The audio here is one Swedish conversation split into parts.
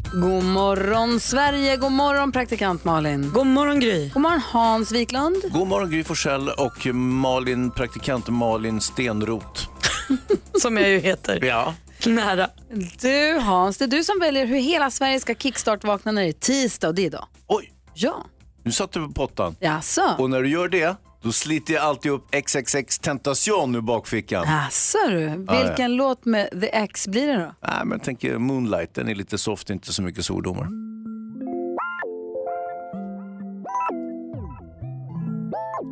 God morgon Sverige, god morgon praktikant Malin. God morgon Gry. God morgon Hans Wiklund. God morgon Gry Forssell och Malin, praktikant Malin Stenroth. Som jag ju heter. Ja. Nära. Du Hans, det är du som väljer hur hela Sverige ska kickstart-vakna när det är tisdag och det är idag. Oj, Ja, nu satte du på pottan. jaså? Och när du gör det, då sliter jag alltid upp XXX Tentation ur bakfickan. Jaså du, vilken låt med The X blir det då? Nej, men jag tänker Moonlight, den är lite soft, inte så mycket svordomar.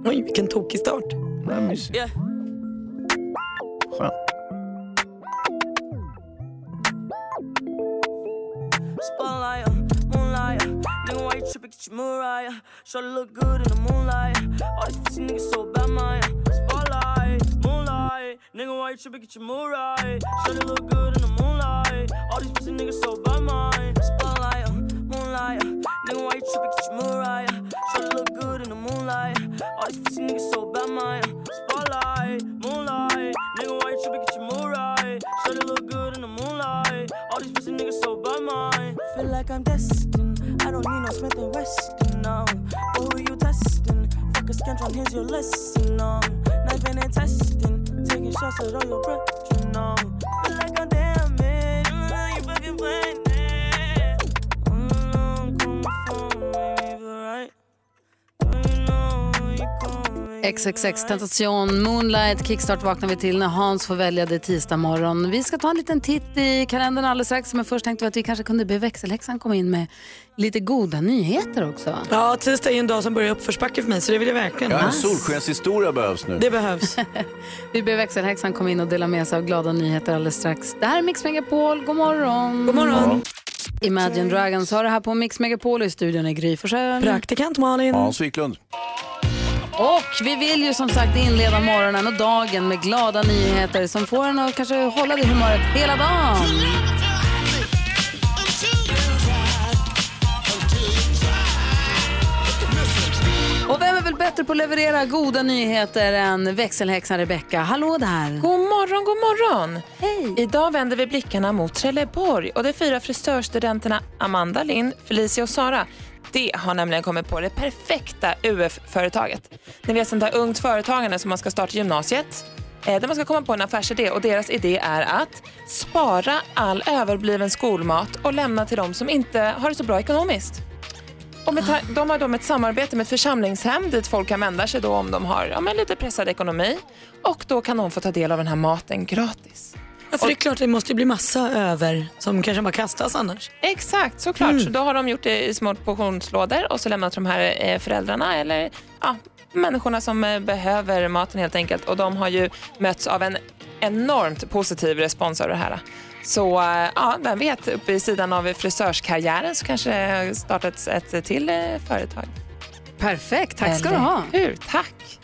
Oj, vilken tokig start. Nej, mysigt. Ja. Skönt. Spotlight, you tripping? Get Mariah. Look good in the moonlight. All these pussy niggas so bad, man. Spotlight, moonlight, nigga, why you tripping? Get your Mariah. Sure look good in the moonlight. All these pussy niggas so bad, man. Spotlight, uh, moonlight, uh, nigga, why you tripping? Get your Mariah. Sure look good in the moonlight. All these pussy niggas so bad, man. Spotlight, moonlight, nigga, why you tripping? Get your Mariah. Sure look good in the moonlight. All these pussy niggas so bad, man. Feel like I'm destined. I don't need no Smith and Weston now. But who you testing? Fuck a scantron, here's your lesson. Um, knife and testing. Taking shots at all your brethren now. Feel like I'm damaged. Mm, you fucking playing XXX Tentation, Moonlight, Kickstart vaknar vi till när Hans får välja det tisdag morgon. Vi ska ta en liten titt i kalendern alldeles strax, men först tänkte vi att vi kanske kunde be växelhäxan komma in med lite goda nyheter också. Ja, tisdag är en dag som börjar uppförsbacke för mig så det vill jag verkligen. Ja, en solskenshistoria behövs nu. Det behövs. Vi ber växelhäxan komma in och dela med sig av glada nyheter alldeles strax. Det här är Mix Megapol, god morgon. God morgon. Imagine Dragons har det här på Mix Megapol i studion är Gry. Praktikant Malin. Hans Wiklund. Och vi vill ju som sagt inleda morgonen och dagen med glada nyheter som får en att kanske hålla det humöret hela dagen. Och vem är väl bättre på att leverera goda nyheter än växelhäxan Rebecca? Hallå där! God morgon, god morgon! Hej! Idag vänder vi blickarna mot Trelleborg och de fyra frisörstudenterna Amanda, Linn, Felicia och Sara det har nämligen kommit på det perfekta UF-företaget. Ni vet sånt där ungt företagande som man ska starta gymnasiet. Eh, Där man ska komma på en affärsidé och deras idé är att spara all överbliven skolmat och lämna till de som inte har det så bra ekonomiskt. Och med ta- de har då ett samarbete med ett församlingshem dit folk kan vända sig då om de har ja, lite pressad ekonomi. Och då kan de få ta del av den här maten gratis. Ja, för det är klart det måste bli massa över som kanske bara kastas annars. Exakt, såklart. Så då har de gjort det i små portionslådor och så lämnat de här eh, föräldrarna eller ja, människorna som eh, behöver maten helt enkelt. Och de har ju mötts av en enormt positiv respons av det här. Så eh, ja, vem vet, uppe i sidan av frisörskarriären så kanske det har startats ett till företag. Perfekt, tack ska du ha. Hur? Tack!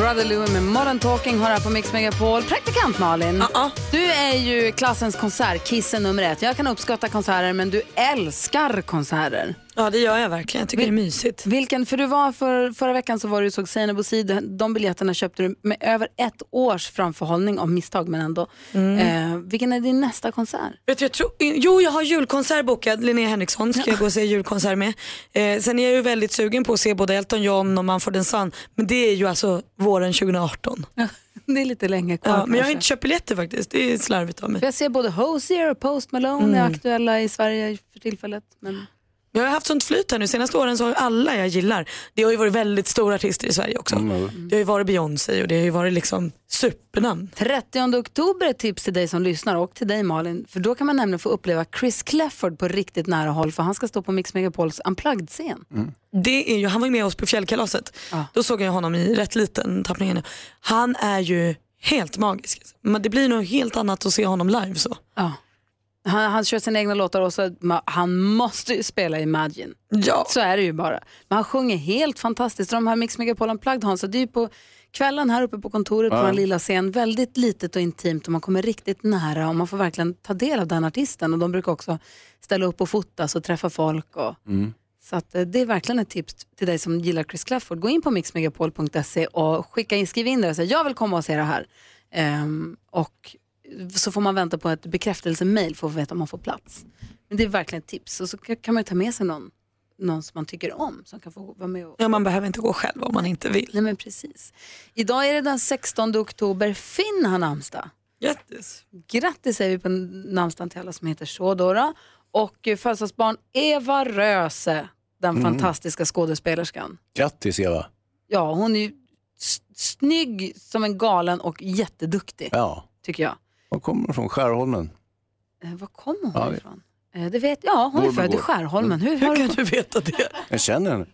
Brother Louie med Modern Talking har här på Mix Megapol. Praktikant Malin, Ja, du är ju klassens konsertkissen nummer ett. Jag kan uppskatta konserter men du älskar konserter. Ja, det gör jag verkligen. Jag tycker det är mysigt. Vilken, för du var för, förra veckan så var du och såg Seinabo Bosid. De biljetterna köpte du med över ett års framförhållning av misstag men ändå. Eh, vilken är din nästa konsert? Vet jag tror, jo, jag har julkonsert bokad. Linnea Henriksson ska jag gå och se julkonsert med. Eh, sen är jag ju väldigt sugen på att se både Elton John och Mumford Son. Men det är ju alltså våren 2018. Det är lite länge kvar Ja, men jag har inte köpt biljetter faktiskt. Det är slarvigt av mig. Jag ser både Hosier och Post Malone är aktuella i Sverige för tillfället. Men... Jag har haft sånt flyt här nu. Senaste åren så har alla jag gillar, det har ju varit väldigt stora artister i Sverige också. Det har ju varit Beyoncé och det har ju varit liksom supernamn. 30 oktober är ett tips till dig som lyssnar och till dig Malin. För då kan man nämligen få uppleva Chris Clefford på riktigt nära håll för han ska stå på Mix Megapols Unplugged-scen. Det är ju, han var ju med oss på fjällkalaset. Då såg jag honom i rätt liten tappning. Han är ju helt magisk. Men det blir nog helt annat att se honom live så. Ja. Han, han kör sina egna låtar och så, han måste ju spela Imagine. Ja. Så är det ju bara. Men han sjunger helt fantastiskt. De här Mix Megapol Unplugged Hans, det är ju på kvällen här uppe på kontoret på Ja. den lilla scen. Väldigt litet och intimt och man kommer riktigt nära och man får verkligen ta del av den artisten. Och de brukar också ställa upp och fotas och träffa folk. Och, Mm. Så att, eh, det är verkligen ett tips till dig som gillar Chris Clafford. Gå in på mixmegapol.se och skicka in, skriv in där och säg jag vill komma och se det här. Ehm, och så får man vänta på ett bekräftelsemail för att veta om man får plats. Men det är verkligen ett tips. Och så kan man ju ta med sig någon, någon som man tycker om som kan få vara med och Ja, man behöver inte gå själv om man inte vill. Nej men precis. Idag är det den 16 oktober. Finn har namnsdag. Grattis. Grattis säger vi på namnsdagen till alla som heter så då. Och eh, födelsedagsbarn Eva Röse, den Mm. fantastiska skådespelerskan. Grattis Eva. Ja, hon är ju snygg som en galen och jätteduktig Ja, tycker jag. Var kommer hon från? Skärholmen? Eh, var kommer hon Ja, det- ifrån? Eh, det vet jag. Hon är Vårby född i. Skärholmen. Hur, Hur har kan du, veta det? Jag känner henne.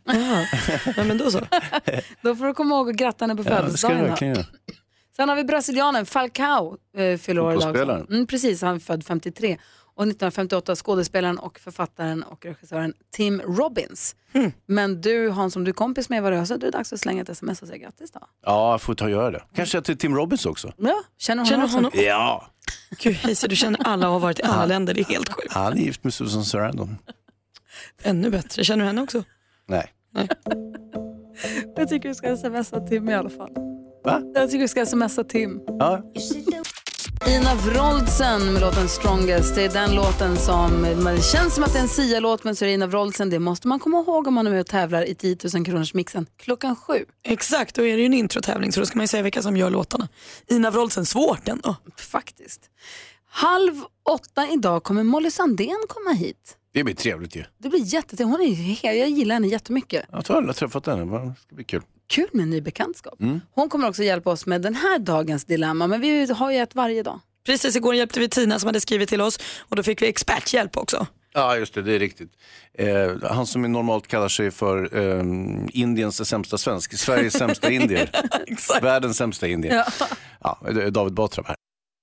Ja, men då så. då får du komma ihåg att gratta henne på Ja, det ska jag födelsedagen. då. verkligen göra. Sen har vi brasilianen Falcao, eh, fyller år idag. Fotbollsspelaren. Mm, precis, han är född 53. Och 1958 skådespelaren och författaren och regissören Tim Robbins. Hmm. Men du Hans, som du är kompis med Eva Röse, du är dags att slänga ett sms och säga grattis då. Ja, jag får ta och göra det. Kanske till Tim Robbins också. Ja, känner hon Känner honom? Ja. Gud, Hayes, du känner alla och har varit i alla länder. Det är helt sjukt. Han är gift med Susan Sarandon. Ännu bättre. Känner du henne också? Nej. Jag tycker du ska smsa Tim i alla fall. Va? Jag tycker du ska smsa Tim. Ja. Ina Wroldsen med låten Strongest. Det är den låten som, det känns som att det är en Sia-låt men så är det Ina Wroldsen. Det måste man komma ihåg om man är med och tävlar i 10 000 kronors mixen klockan sju. Exakt, då är det ju en introtävling så då ska man ju säga vilka som gör låtarna. Ina Wroldsen, svårt ändå. Faktiskt. Halv åtta idag kommer Molly Sandén komma hit. Det blir trevligt ju. Det blir jättetrevligt. Hon är jag gillar henne jättemycket. Jag tror aldrig jag har träffat henne. Det ska bli kul. Kul med en ny bekantskap. Mm. Hon kommer också hjälpa oss med den här dagens dilemma. Men vi har ju ett varje dag. Precis, igår hjälpte vi Tina som hade skrivit till oss och då fick vi experthjälp också. Ja, just det. Det är riktigt. Eh, han som normalt kallar sig för eh, Indiens sämsta svensk, Sveriges sämsta indier. Exakt. Världens sämsta indier. Ja. det är David Batra här.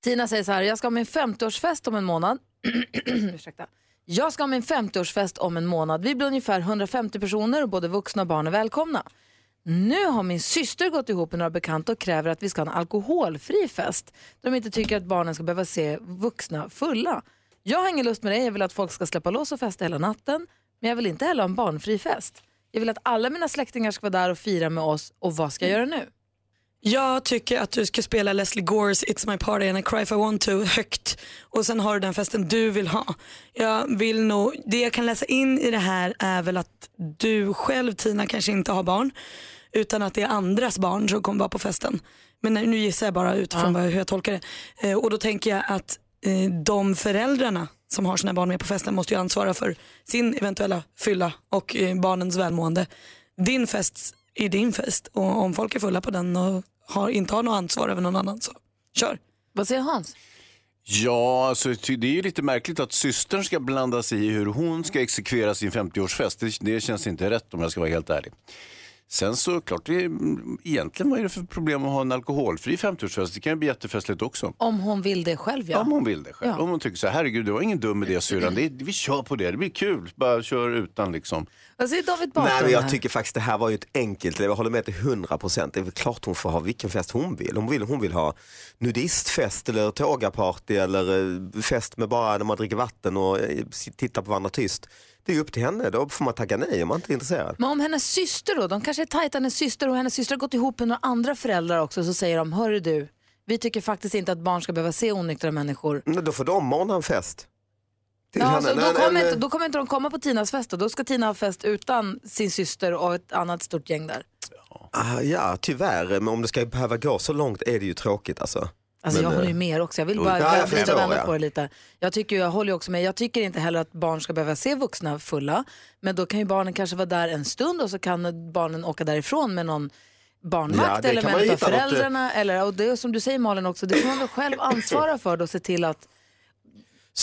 Tina säger så här, jag ska ha min 50-årsfest om en månad. Ursäkta. Jag ska ha min 50-årsfest om en månad. Vi blir ungefär 150 personer och både vuxna och barn är välkomna. Nu har min syster gått ihop med några bekanta och kräver att vi ska ha en alkoholfri fest. De inte tycker att barnen ska behöva se vuxna fulla. Jag har ingen lust med det, jag vill att folk ska släppa loss och festa hela natten. Men jag vill inte heller ha en barnfri fest. Jag vill att alla mina släktingar ska vara där och fira med oss. Och vad ska jag göra nu? Jag tycker att du ska spela Leslie Gores It's My Party and I Cry If I Want To högt och sen har du den festen du vill ha. Jag vill nog, det jag kan läsa in i det här är väl att du själv Tina kanske inte har barn utan att det är andras barn som kommer vara på festen. Men nu gissar jag bara utifrån vad, hur jag tolkar det. Eh, och då tänker jag att eh, de föräldrarna som har sina barn med på festen måste ju ansvara för sin eventuella fylla och eh, barnens välmående. Din fest är din fest och om folk är fulla på den och har, inte har något ansvar över någon annan så kör. Vad säger Hans? Ja, alltså, det är ju lite märkligt att systern ska blanda sig i hur hon ska exekvera sin 50-årsfest. Det, det känns inte rätt om jag ska vara helt ärlig. Sen så klart, det är, egentligen vad är det för problem att ha en alkoholfri 50-årsfest? Det kan ju bli jättefestligt också. Om hon vill det själv ja. Om hon vill det själv. Ja. Om hon tycker så här, herregud det var ingen dum idé syrran. Vi kör på det, det blir kul. Bara kör utan liksom. Vad säger David Batra? Nej, men jag tycker faktiskt det här var ju ett enkelt, jag håller med till 100 procent. Det är väl klart hon får ha vilken fest hon vill. Hon vill, hon vill ha nudistfest eller tågaparty eller eh, fest med bara när man dricker vatten och eh, tittar på varandra tyst. Det är upp till henne, då får man tacka nej om man inte är intresserad. Men om hennes syster då, de kanske är tajta, hennes syster och hennes syster har gått ihop med några andra föräldrar också, så säger de, hörru du, vi tycker faktiskt inte att barn ska behöva se onyktra människor. Men Då får de ordna en fest. Ja, henne. så då, kommer inte, då kommer inte de komma på Tinas fest då. då ska Tina ha fest utan sin syster och ett annat stort gäng där. Ah, ja, tyvärr, men om det ska behöva gå så långt är det ju tråkigt alltså. Alltså Men, jag håller ju eh, med också, jag vill bara ja, vrida och vända ja. på det lite. Jag, tycker, jag håller också med, jag tycker inte heller att barn ska behöva se vuxna fulla, men då kan ju barnen kanske vara där en stund och så kan barnen åka därifrån med någon Ja, barnvakt det eller med av något, eh, föräldrarna. Eller, och det är som du säger Malin också, det får man väl själv ansvara för då, se till att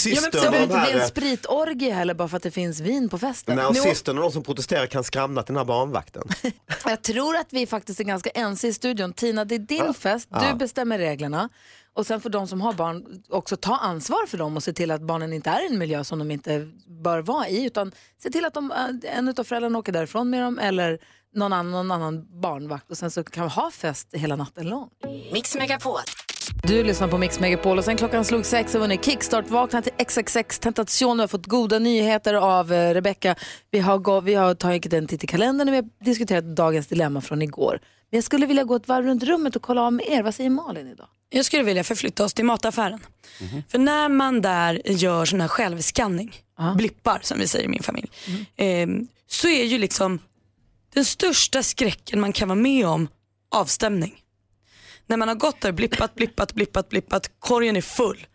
Ja, men Systern det och behöver inte bli en här, spritorgie heller bara för att det finns vin på festen. när Nu- systern och de som protesterar kan skramla till den här barnvakten. Jag tror att vi faktiskt är ganska ense i studion. Tina, det är din fest, du Ja. bestämmer reglerna. Och sen får de som har barn också ta ansvar för dem och se till att barnen inte är i en miljö som de inte bör vara i. Utan se till att de, äh, en av föräldrarna åker därifrån med dem eller någon annan, någon annan barnvakt. Och sen så kan vi ha fest hela natten lång. Mix Megapol. Du lyssnar på Mix Megapol och sen klockan slog sex och vunnit Kickstart-vakna till XXX Tentation. Vi har fått goda nyheter av eh, Rebecca. Vi har, gå, vi har tagit en titt i kalendern och vi har diskuterat dagens dilemma från igår. Men jag skulle vilja gå ett varv runt rummet och kolla av med er. Vad säger Malin idag? Jag skulle vilja förflytta oss till mataffären. För när man där gör sån här självskanning, blippar som vi säger i min familj, eh, så är ju liksom den största skräcken man kan vara med om avstämning. När man har gått där, blippat, blippat, blippat, blippat, korgen är full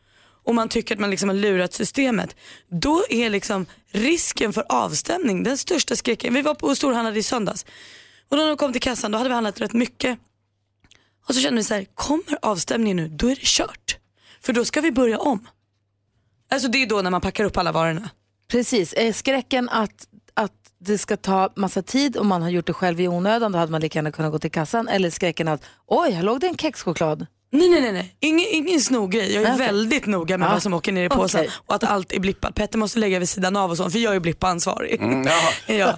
och man tycker att man liksom har lurat systemet. Då är liksom risken för avstämning den största skräcken. Vi var på och storhandlade i söndags och när de kom till kassan då hade vi handlat rätt mycket. Och så kände vi så här, kommer avstämningen nu, då är det kört. För då ska vi börja om. Alltså det är då när man packar upp alla varorna. Precis, eh, skräcken att det ska ta massa tid och man har gjort det själv i onödan, då hade man lika gärna kunnat gå till kassan. Eller skräcken att, oj, här låg det en kexchoklad. Nej nej nej, nej. Ingen, ingen snoggrej. Jag är Okej. väldigt noga med Ja. vad som åker ner i påsen Okej. och att allt är blippat. Petter måste lägga vid sidan av och sånt för jag är blippansvarig. Mm, ja,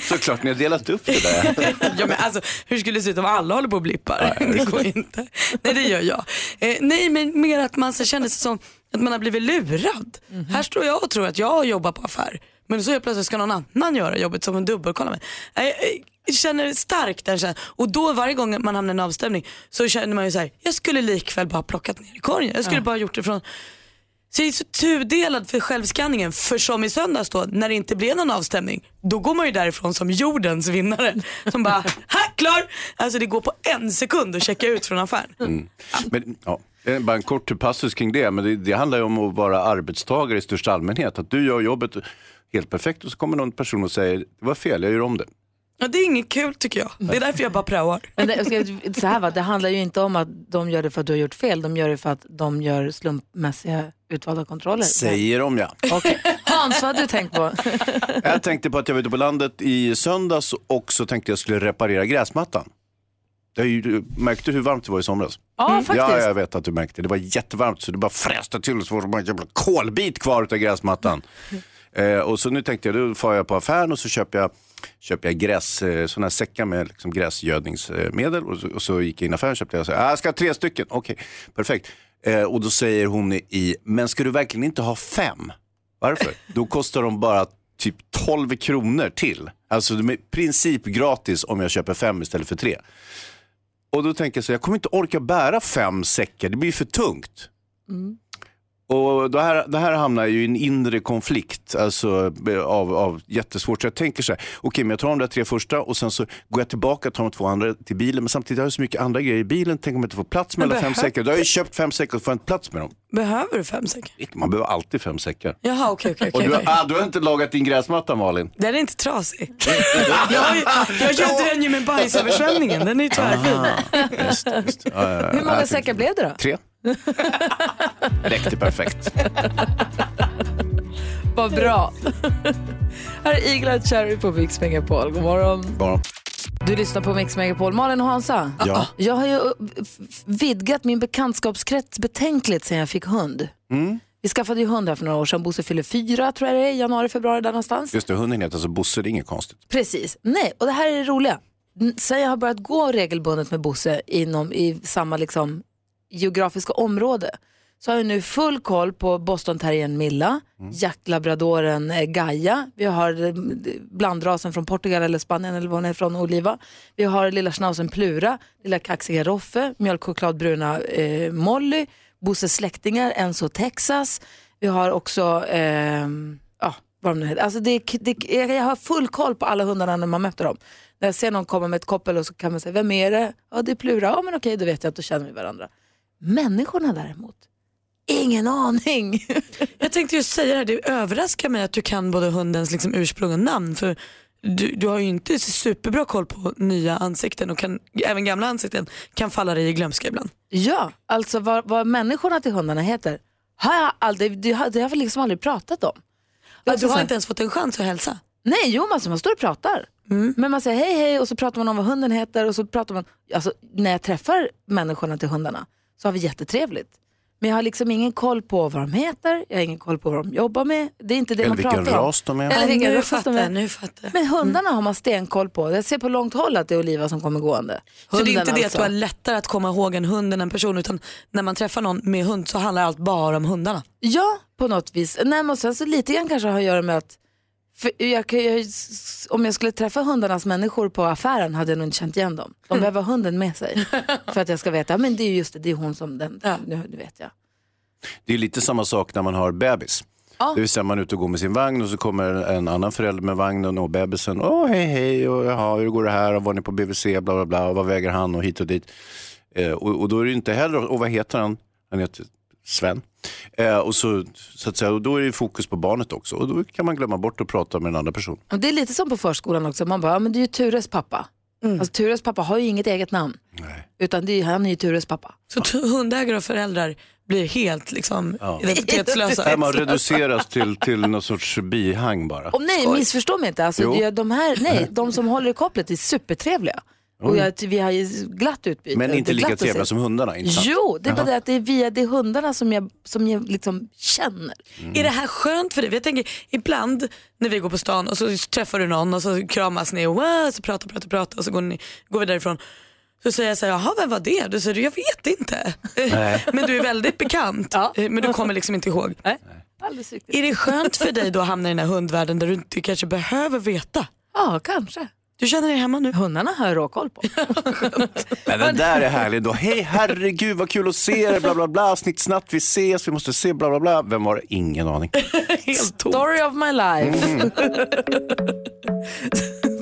såklart, ni har delat upp det där. ja men alltså hur skulle det se ut om alla håller på och blippar? det går inte. Nej det gör jag. Eh, nej men mer att man så känner sig som att man har blivit lurad. Här står jag och tror att jag jobbar på affär. Men så plötsligt ska någon annan göra jobbet som en dubbelkollar mig. Jag känner starkt den känslan. Och då varje gång man hamnar i en avstämning så känner man ju så här, jag skulle likväl bara ha plockat ner i korgen. Jag skulle bara ha gjort det från så jag är så tudelad för självskanningen. För som i söndags då, när det inte blev någon avstämning, då går man ju därifrån som jordens vinnare. Som bara, här klar! Alltså det går på en sekund att checka ut från affären. Mm. Men, ja, bara en kort passus kring det, men det, det handlar ju om att vara arbetstagare i största allmänhet. Att du gör jobbet helt perfekt och så kommer någon person och säger, det var fel, jag gör om det. Ja, det är inget kul tycker jag. Det är därför jag bara praoar. Men det, så här va, det handlar ju inte om att de gör det för att du har gjort fel, de gör det för att de gör slumpmässiga utvalda kontroller. Säger de ja. Okej. Hans, vad hade du tänkt på? Jag tänkte på att jag var ute på landet i söndags och så tänkte jag skulle reparera gräsmattan. Jag ju- märkte hur varmt det var i somras. Ja, faktiskt. Ja, jag vet att du märkte. Det var jättevarmt så det bara fräste till och så var det bara en jävla kolbit kvar av gräsmattan. Eh, och så nu tänkte jag, då far jag på affären och så köper jag, köper jag gräs, eh, sådana här säckar med liksom gräsgödningsmedel. Och så, och så gick jag in i affären och köpte jag, så, ah, jag ska ha tre stycken. Okej, perfekt. Eh, och då säger hon i, men ska du verkligen inte ha fem? Varför? Då kostar de bara typ 12 kronor till. Alltså de är i princip gratis om jag köper fem istället för tre. Och då tänker jag så jag kommer inte orka bära fem säckar, det blir för tungt. Mm. Och det här, det här hamnar ju i en inre konflikt alltså, av, av jättesvårt. Så jag tänker så här, okej men jag tar de där tre första och sen så går jag tillbaka och tar de två andra till bilen. Men samtidigt har jag så mycket andra grejer i bilen, tänk om jag inte får plats med Men alla fem säckar. Då har jag ju köpt fem säckar och får inte plats med dem. Behöver du fem säckar? Man behöver alltid fem säckar. Jaha okej okej. Och okej, du, okej. ah, du har inte lagat din gräsmatta Malin? Den är inte trasig. jag, har jag gödde den ju med bajsöversvämningen, den är ju tvärfin. Just, just. Ja, ja, ja. Hur många säckar blev det då? Tre. Räckte perfekt. Vad bra. Här är Eagle Cherry på Mix Megapol. God morgon. Bara. Du lyssnar på Mix Megapol. Malin och Hansa. Ja. Jag har ju vidgat min bekantskapskrets betänkligt sedan jag fick hund. Mm. Vi skaffade ju hund här för några år sedan. Bosse fyller fyra tror jag det är, januari, februari där någonstans. Just det, hunden heter alltså Bosse, det är inget konstigt. Precis. Nej, och det här är det roliga. Sen jag har börjat gå regelbundet med Bosse inom, i samma liksom, geografiska område så har jag nu full koll på boston terriern Milla, jaktlabradoren eh, Gaia, vi har eh, blandrasen från Portugal eller Spanien eller var hon är från, Oliva. Vi har lilla schnauzen Plura, lilla kaxiga Roffe, mjölkchokladbruna eh, Molly, Bosses släktingar Enzo Texas. Vi har också eh, ja, vad de nu heter. Alltså det, det, jag jag har full koll på alla hundarna när man möter dem. När jag ser någon komma med ett koppel och så kan man säga, vem är det? Ja, det är Plura. Ja, men okej, då vet jag att då känner vi varandra. Människorna däremot, ingen aning. Jag tänkte just säga det här, det överraskar mig att du kan både hundens liksom ursprung och namn. För du, du har ju inte superbra koll på nya ansikten och kan, även gamla ansikten kan falla dig i glömska ibland. ja, alltså vad, vad människorna till hundarna heter har jag aldrig, det har, det har vi liksom aldrig pratat om. Ja, Alltså du har så inte ens fått en chans att hälsa. Nej, jo, alltså, man står och pratar. Men man säger hej hej och så pratar man om vad hunden heter och så pratar man, alltså när jag träffar människorna till hundarna så har vi jättetrevligt. Men jag har liksom ingen koll på vad de heter, jag har ingen koll på vad de jobbar med. Det är inte det Eller man pratar om. ras de är. Eller vilken nu ras de är. nu fattar jag. Men hundarna har man stenkoll på. Jag ser på långt håll att det är Oliva som kommer gående. Så det är Hunden inte det alltså. att du har lättare att komma ihåg en hund än en person utan när man träffar någon med hund så handlar allt bara om hundarna. Ja, på något vis. Nej, men sen så lite grann kanske har att göra med att för jag, kan- jag, om jag skulle träffa hundarnas människor på affären hade jag nog inte känt igen dem. De behöver ha hunden med sig för att jag ska veta, ja, men det är just det, det är hon som den, nu, nu vet jag. Det är lite samma sak när man har bebis. Ja. Det vill säga man är ute och går med sin vagn och så kommer en annan förälder med vagnen och bebisen. Åh hej hej och jaha, hur går det här och var ni på BVC bla bla bla och vad väger han och hit och dit. Eh, och, och då är det inte heller, och vad heter han? Han heter Sven. Eh, och så, så att säga, och då är det fokus på barnet också och då kan man glömma bort att prata med en annan person. Och det är lite som på förskolan också, man bara, ja, men det är ju Tures pappa. Alltså, Tures pappa har ju inget eget namn. Utan det är, han är ju Tures pappa. Så t- hundägare och föräldrar blir helt liksom Ja. identitetslösa. Där man reduceras till, till någon sorts bihang bara. Och nej, missförstå mig inte. Alltså, de, här, nej, de som håller i kopplet är supertrevliga. Och jag, vi har ju glatt utbyte. Men inte lika trevliga som hundarna, inte sant? Jo, det är bara det att det är via det är hundarna som jag, som jag liksom känner. Är det här skönt för dig? Jag tänker ibland när vi går på stan och så träffar du någon och så kramas ni och wow, så pratar, pratar, pratar och så går, ni, går vi därifrån. Så säger jag så här, jaha vem var det? Du säger jag vet inte. Nej. Men du är väldigt bekant. Eh, Men du kommer liksom inte ihåg. Alldeles riktigt. Är det skönt för dig då att hamna i den här hundvärlden där du inte kanske behöver veta? Ja, kanske. Du känner dig hemma nu? Hundarna har jag råkoll på. Men den där är härlig då. Hej herregud vad kul att se er, bla bla bla, snitt snatt, vi ses, vi måste se, bla bla bla. Vem var det? Ingen aning. Helt. Story of my life.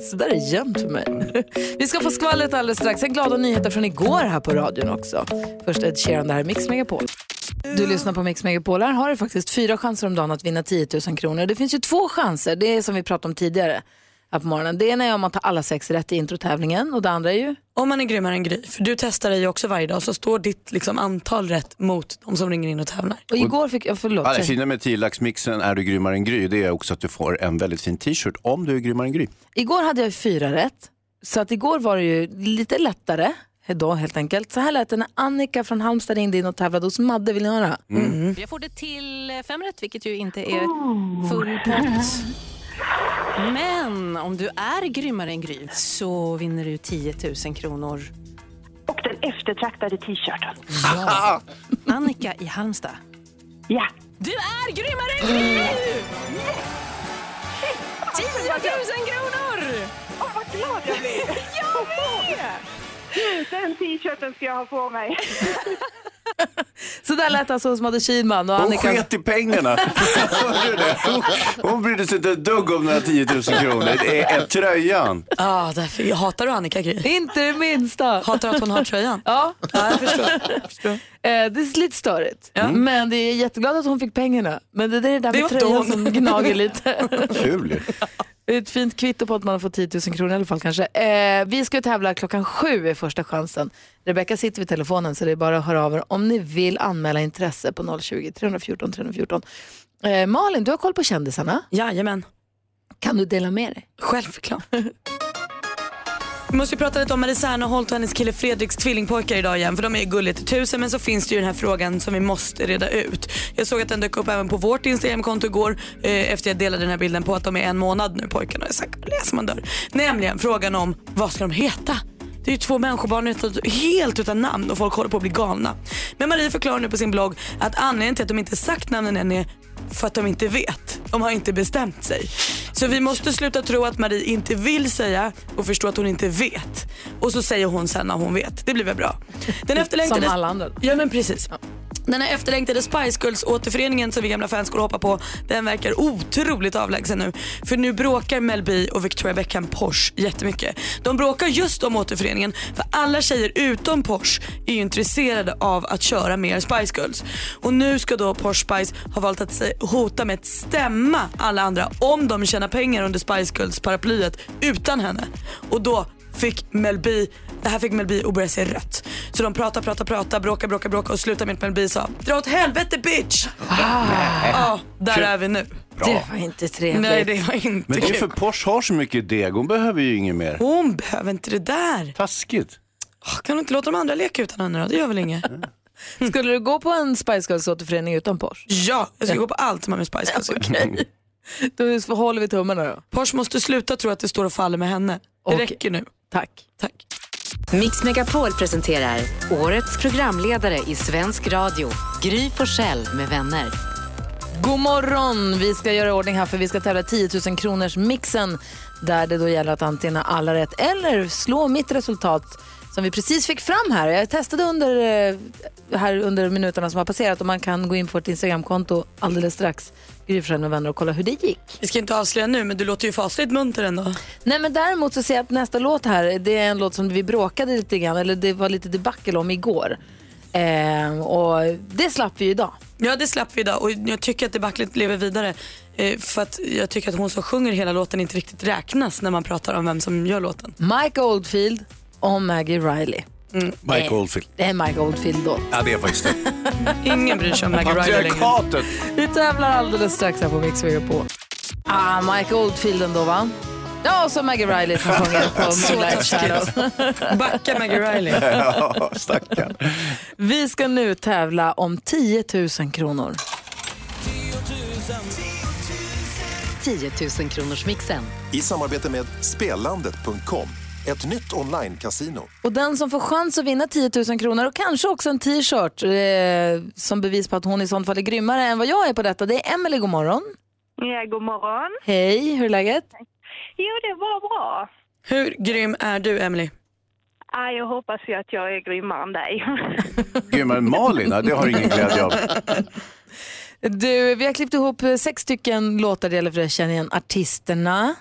Så där är jämnt för mig. Vi ska få skvallret alldeles strax. En glada nyheter från igår här på radion också. Först Ed Sheeran, det här är Mix Megapol. Du lyssnar på Mix Megapol. Här har du faktiskt fyra chanser om dagen att vinna 10 000 kronor. Det finns ju två chanser, det är som vi pratade om tidigare här på morgonen. Det ena är om man tar alla sex rätt i introtävlingen och det andra är ju Om man är grymmare än Gry, för du testar dig ju också varje dag så står ditt liksom, antal rätt mot de som ringer in och tävlar. Och igår fick jag, förlåt. Ja, det fina med 10-laxmixen är du grymmare än Gry, det är också att du får en väldigt fin t-shirt om du är grymmare än Gry. Igår hade jag fyra rätt. Så att igår var det ju lite lättare då helt enkelt. Så här lät det när Annika från Halmstad ringde in och tävlade hos Madde. Vill ni höra? Jag får det till fem rätt, vilket ju inte är full pott. Men om du är grymmare än Gry så vinner du 10 000 kronor. Och den eftertraktade t-shirten. Ja. Annika i Halmstad. Ja. Du är grymmare än Gry! 10 000 kronor! Åh, vad glad jag blir! Jag med! Den t-shirten ska jag ha på mig. Så där lät alltså hos Madde Kihlman och Hon Annika. sket i pengarna. Det? Hon, hon brydde sig inte ett dugg om några 10 000 kronor. Det är tröjan. Ah, därför, jag hatar du Annika Gry? Inte det minsta. Hatar att hon har tröjan? Ja, Ja, jag förstår. Jag förstår. eh, det är lite störigt. Men det är jätteglad att hon fick pengarna. Men det är det där Det med inte tröjan hon. som gnager lite. Kul. Ett fint kvitto på att man har fått 10 000 kronor i alla fall kanske. Eh, vi ska tävla klockan sju i första chansen. Rebecka sitter vid telefonen så det är bara att höra av er om ni vill anmäla intresse på 020-314 314. Eh, Malin, du har koll på kändisarna. Jajamän. Kan du dela med dig? Självklart. Vi måste ju prata lite om Marie Serneholt och hennes kille Fredriks tvillingpojkar idag igen för de är ju gulliga till tusen men så finns det ju den här frågan som vi måste reda ut. Jag såg att den dök upp även på vårt Instagramkonto igår eh, efter jag delade den här bilden på att de är en månad nu pojkarna. Jag sagt, läser man dör. Nämligen frågan om vad ska de heta? Det är ju två människobarn utan- helt utan namn och folk håller på att bli galna. Men Marie förklarar nu på sin blogg att anledningen till att de inte sagt namnen än är för att de inte vet. De har inte bestämt sig. Så vi måste sluta tro att Marie inte vill säga och förstå att hon inte vet. Och så säger hon sen när hon vet. Det blir väl bra. Den efterlängtade... Som alla andra. Ja men precis. Den här efterlängtade Spice Girls återföreningen som vi gamla fans går och hoppar på, den verkar otroligt avlägsen nu. För nu bråkar Mel B och Victoria Beckham Porsche jättemycket. De bråkar just om återföreningen för alla tjejer utom Porsche är ju intresserade av att köra mer Spice Girls. Och nu ska då Porsche Spice ha valt att hota med att stämma alla andra om de tjänar pengar under Spice Girls paraplyet utan henne. Och då fick Mel B, det här fick Mel B att börja se rött. Så de pratar, pratar, pratar, bråkar, bråkar, bråkar och slutar med att Mel B sa dra åt helvete bitch. Ja, där Kul. är vi nu. Bra. Det var inte trevligt. Nej det var inte Men det är för Porsche har så mycket deg, hon behöver ju inget mer. Hon behöver inte det där. Taskigt. Åh, Kan du inte låta de andra leka utan henne då? Det gör väl inget? Skulle du gå på en Spice Girls återförening utan Porsche? Ja, jag ska gå på allt som har med Spice Girls att göra. Då håller vi tummarna då. Porsche måste sluta tro att det står och faller med henne. Det Okej. räcker nu. Tack. Tack. Mix Megapol presenterar årets programledare i svensk radio, Gry Forssell med vänner. God morgon! Vi ska göra i ordning här för vi ska tävla 10 000 kronors mixen där det då gäller att antingen ha alla rätt eller slå mitt resultat som vi precis fick fram här. Jag testade under, eh, här under minuterna som har passerat och man kan gå in på vårt Instagramkonto alldeles strax, Gry med vänner och kolla hur det gick. Vi ska inte avslöja nu men du låter ju fasligt munter ändå. Nej men däremot så ser jag att nästa låt här, det är en låt som vi bråkade lite grann, eller det var lite debacle om igår. Eh, och det slapp vi idag. Ja det slapp vi idag och jag tycker att debaclet lever vidare. Eh, för att jag tycker att hon som sjunger hela låten inte riktigt räknas när man pratar om vem som gör låten. Mike Oldfield och Maggie Riley. Mike Oldfield. Det är Mike Oldfield då. Ja, det är faktiskt det. Ingen bryr sig om Maggie Riley längre. Vi tävlar alldeles strax här på Mix på. Ah, Mike Oldfield ändå va? Ja, och så Maggie Riley som sjunger på Moonlight. Shadow. Backa Maggie Riley. Ja, stackarn. Vi ska nu tävla om 10 000 kronor. 10 000 kronors mixen. I samarbete med Spelandet.com, ett nytt online-casino. Och den som får chans att vinna 10 000 kronor och kanske också en t-shirt eh, som bevis på att hon i sånt fall är grymmare än vad jag är på detta, det är Emelie. God morgon. Ja, god morgon. Hej, hur är läget? Jo, det var bra. Hur grym är du Emily? Ah, jag hoppas ju att jag är grymmare än dig. Grymmare än Malin, det har ingen glädje av. Du, vi har klippt ihop sex stycken låtar det gäller för att känna igen artisterna.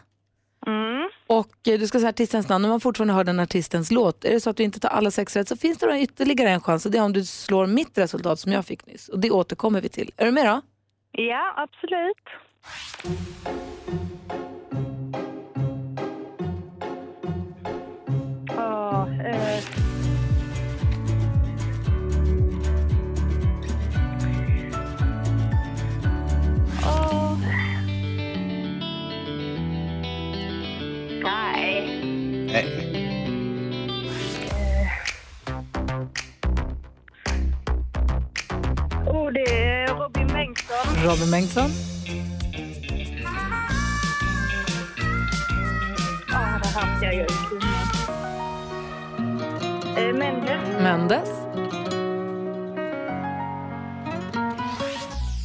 Mm. Och eh, du ska säga artistens namn, om man fortfarande hör den artistens låt. Är det så att du inte tar alla sex rätt så finns det då ytterligare en chans och det är om du slår mitt resultat som jag fick nyss. Och det återkommer vi till. Är du med då? Ja, absolut. Oh, eh. Robin Bengtsson. Ja, det jag ju kunna. Eh, Mendes. Mendes.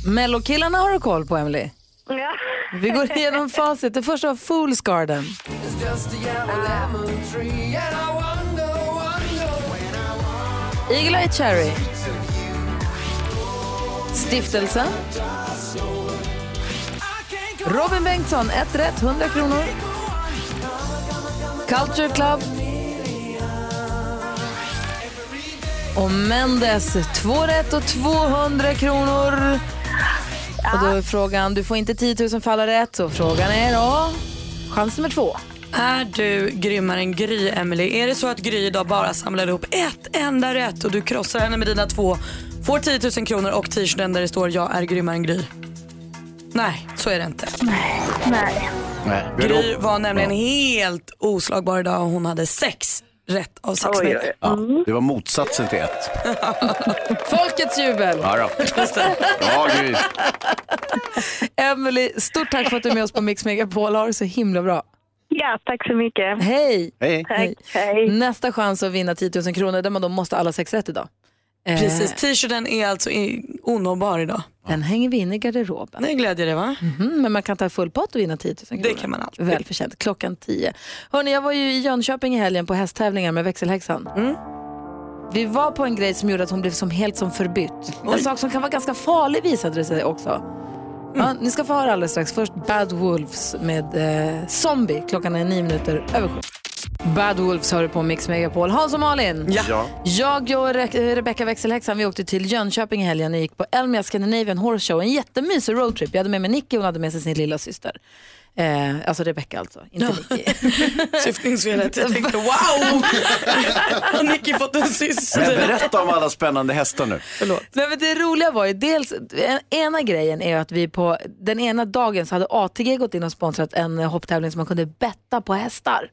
Mellokillarna har du koll på, Emily. Ja. Vi går igenom facit. Det första var Fool's Garden. Eagle Eye Cherry. Stiftelsen. Robin Bengtsson, ett rätt, 100 kronor. Culture Club. Och Mendes, två rätt och 200 kronor. Och då är frågan, du får inte 10 000 för alla rätt, så frågan är då, chans nummer två. Är du grymmare än Gry, Emily? Är det så att Gry idag bara samlar ihop ett enda rätt och du krossar henne med dina två, får 10 000 kronor och t-shirten där det står jag är grymmare än Gry? Nej, så är det inte. Nej. Nej. Gry var nämligen helt oslagbar idag och hon hade sex rätt av sex Oj, möjliga. Ja, det var motsatsen till ett. Folkets jubel! Ja, då. Bra Gry. Emily, stort tack för att du är med oss på Mix Megapol. Ha det så himla bra. Ja, tack så mycket. Hej! Hej. Tack. Hej. Nästa chans att vinna 10 000 kronor där man då måste alla sex rätt idag. Eh, Precis, t-shirten är alltså onåbar idag. Den hänger vi in i garderoben. Det glädjer det va? Mhm, men man kan ta full pott och vinna 10 000 kronor. Det kan man alltid. Välförtjänt. Klockan 10. Hörrni, jag var ju i Jönköping i helgen på hästtävlingar med växelhäxan. Mm. Vi var på en grej som gjorde att hon blev som helt som förbytt. En sak som kan vara ganska farlig visade det sig också. Ja, ni ska få höra alldeles strax. Först Bad Wolves med eh, Zombie. Klockan är nio minuter över sju. Bad Wolves hör du på Mix Megapol. Hans och Malin. Ja. Jag och Re- Rebecca växelhäxan vi åkte till Jönköping i helgen och gick på Elmia Scandinavian Horse Show. En jättemysig roadtrip. Jag hade med mig Nicky och hon hade med sig sin lilla syster. Eh, alltså Rebecca alltså, inte Nicky. Syftningsfelet. Jag tänkte wow! Har Nicky fått en Men syster? berätta om alla spännande hästar nu. Nej, men det roliga var ju dels, en, ena grejen är att vi på den ena dagen så hade ATG gått in och sponsrat en hopptävling som man kunde betta på hästar.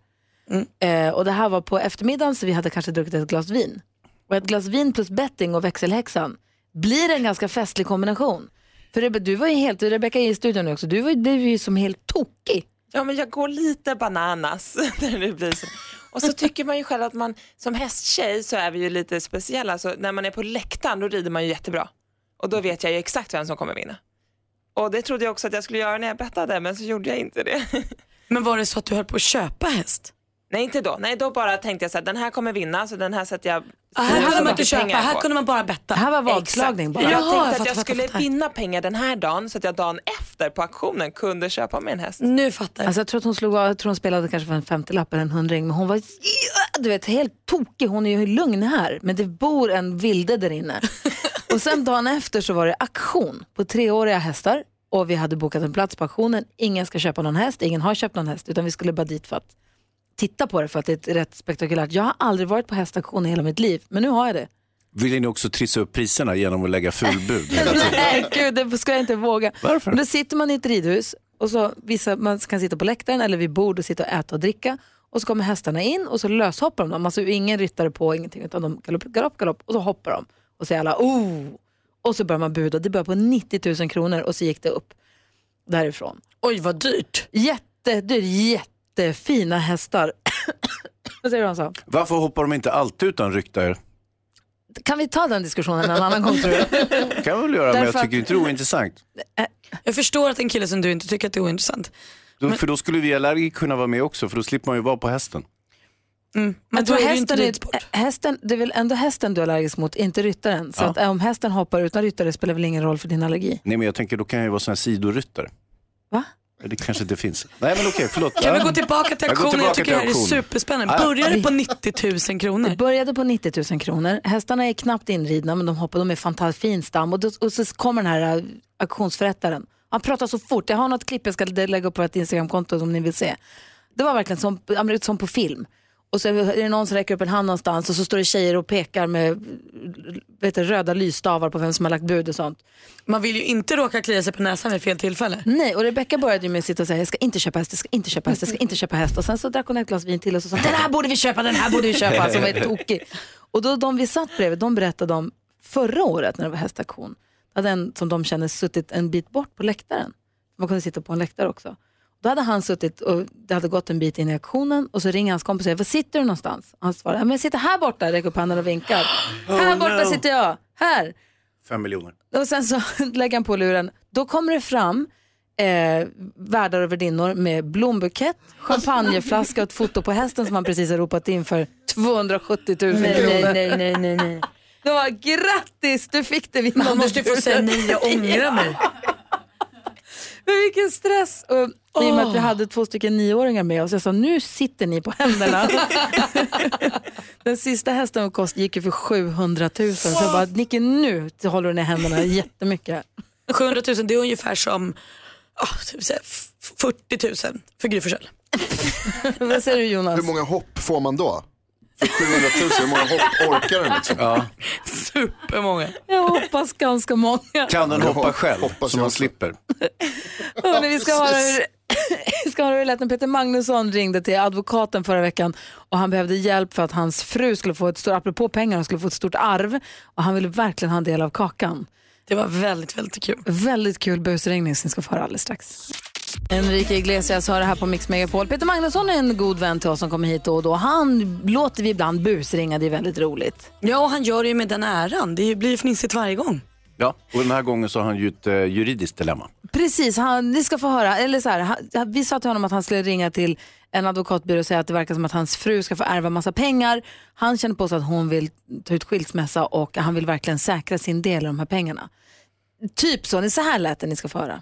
Eh, och det här var på eftermiddagen så vi hade kanske druckit ett glas vin. Och ett glas vin plus betting och växelhäxan blir en ganska festlig kombination. För Rebe, du var ju helt, Rebecka är i studion nu också, du var, ju- blev ju som helt tokig. Ja, men jag går lite bananas när det blir så. Och så tycker man ju själv att man som hästtjej så är vi ju lite speciella. Så när man är på läktaren då rider man ju jättebra. Och då vet jag ju exakt vem som kommer vinna. Och det trodde jag också att jag skulle göra när jag bettade men så gjorde jag inte det. Men var det så att du höll på att köpa häst? Nej inte då, nej då bara tänkte jag så här, den här kommer vinna så den här sätter jag Ah, här hade man inte köpa, här kunde man bara betta. Det här var vadslagning bara. Jag Jaha, tänkte jag att fattar, jag fattar, skulle fattar. vinna pengar den här dagen så att jag dagen efter på auktionen kunde köpa mig en häst. Nu fattar jag. Alltså jag tror att hon slog jag tror hon spelade kanske för en 50-lapp eller en hundring, men hon var du vet, helt tokig. Hon är ju lugn här, men det bor en vilde där inne. och sen dagen efter så var det auktion på treåriga hästar och vi hade bokat en plats på auktionen. Ingen ska köpa någon häst, ingen har köpt någon häst, utan vi skulle bara dit för att titta på det för att det är rätt spektakulärt. Jag har aldrig varit på hästauktion i hela mitt liv, men nu har jag det. Vill ni också trissa upp priserna genom att lägga fulbud? Nej, gud, det ska jag inte våga. Varför? Men Då sitter man i ett ridhus och så vissa, man kan sitta på läktaren eller vid bord och sitta och äta och dricka. Och så kommer hästarna in och så löshoppar de dem. Alltså ingen ryttare på, ingenting, utan de galopp, galopp, galopp och så hoppar de. Och säger alla oh! Och så börjar man buda. Det börjar på 90 000 kronor och så gick det upp därifrån. Oj vad dyrt. Jättedyrt, jättefina hästar. Vad säger du Hansa? Varför hoppar de inte alltid utan ryktare? Kan vi ta den diskussionen en annan gång tror du? kan vi väl göra, men jag tycker inte det är ointressant. Jag förstår att en kille som du inte tycker att det är ointressant. Då, för då skulle vi allergiker kunna vara med också, för då slipper man ju vara på hästen. Men Jag då är inte hästen, ridsport. är, hästen, det är väl ändå hästen du är allergisk mot, inte ryttaren. Så Ja. att, eh, om hästen hoppar utan ryttare spelar väl ingen roll för din allergi. Nej men jag tänker då kan jag ju vara sån här sidoryttare. Va? Det kanske inte finns. Nej men okej, förlåt. Kan vi gå tillbaka till Jag auktionen? Jag tillbaka tycker det här är superspännande. Ja. Börjar det på 90 000 kronor? Det började på 90 000 kronor. Hästarna är knappt inridna men de hoppar, de är fantastiskt fin stam. Och, då, och så kommer den här äh, auktionsförrättaren. Han pratar så fort. Jag har något klipp jag ska lägga upp på ett Instagramkonto om ni vill se. Det var verkligen som, som på film. Och så är det någon som räcker upp en hand någonstans och så står det tjejer och pekar med vet du, röda lysstavar på vem som har lagt bud och sånt. Man vill ju inte råka klia sig på näsan vid fel tillfälle. Nej, och Rebecca började ju med att sitta och säga jag ska inte köpa häst, jag ska inte köpa häst, jag ska inte köpa häst. Och sen så drack hon ett glas vin till och så sa den här borde vi köpa, den här borde vi köpa. Alltså var tokig. Och då de vi satt bredvid, de berättade om förra året när det var hästaktion. Hade en som de känner suttit en bit bort på läktaren. Man kunde sitta på en läktare också. Då hade han suttit och det hade gått en bit in i aktionen och så ringer hans kompis och säger, var sitter du någonstans? Han svarar, "Ja, men jag sitter här borta, räcker upp handen och vinkar. här borta no. sitter jag, här. Fem miljoner. Och sen så lägger han på luren. Då kommer det fram eh, värdar och värdinnor med blombukett, champagneflaska och ett foto på hästen som han precis har ropat in för 270 000 Nej, kronor. nej, nej, nej, nej. Det var grattis, du fick det. Man måste ju få säga nej, jag ångrar mig. Men vilken stress. Och I och med att vi hade två stycken nioåringar med oss, jag sa nu sitter ni på händerna. Den sista hästen kost gick ju för 700 000. Så jag bara, Nicky nu håller du ner händerna jättemycket. 700 000 det är ungefär som oh, typ så här, f- 40 000 för Gry. Vad säger du Jonas? Hur många hopp får man då? För 700 000, hur många hopp orkar den liksom? Ja. Supermånga. Jag hoppas ganska många. Kan den hoppa hop- själv, hoppas så man slipper? Hörrni, vi ska höra hur, vi ska höra hur det lät när Peter Magnusson ringde till advokaten förra veckan och han behövde hjälp för att hans fru skulle få ett stort, apropå pengar, hon skulle få ett stort arv och han ville verkligen ha en del av kakan. Det var väldigt, väldigt kul. Väldigt kul busringning som ni ska få höra alldeles strax. Enrique Iglesias hör det här på Mix Megapol. Peter Magnusson är en god vän till oss som kommer hit då och då. Han låter vi ibland busringa, det är väldigt roligt. Ja, och han gör det ju med den äran. Det blir ju fnissigt varje gång. Ja, och den här gången så har han ju ett eh, juridiskt dilemma. Precis, han, ni ska få höra. Eller så här, han, vi sa till honom att han skulle ringa till en advokatbyrå och säga att det verkar som att hans fru ska få ärva massa pengar. Han känner på sig att hon vill ta ut skilsmässa och han vill verkligen säkra sin del av de här pengarna. Typ så, det är så här lät det ni ska få höra.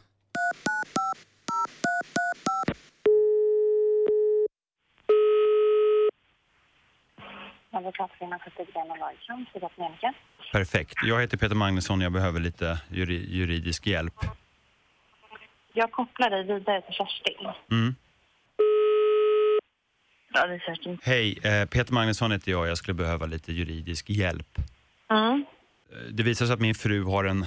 Advokatfirman Katarina Larsson, Sydafrika Monica. Perfekt. Jag heter Peter Magnusson. Jag behöver lite juri- juridisk hjälp. Jag kopplar dig vidare till Kerstin. Mm. Ja, det är Kerstin. Hej, eh, Peter Magnusson heter jag. Jag skulle behöva lite juridisk hjälp. Mm. Eh, Det visar sig att min fru har en,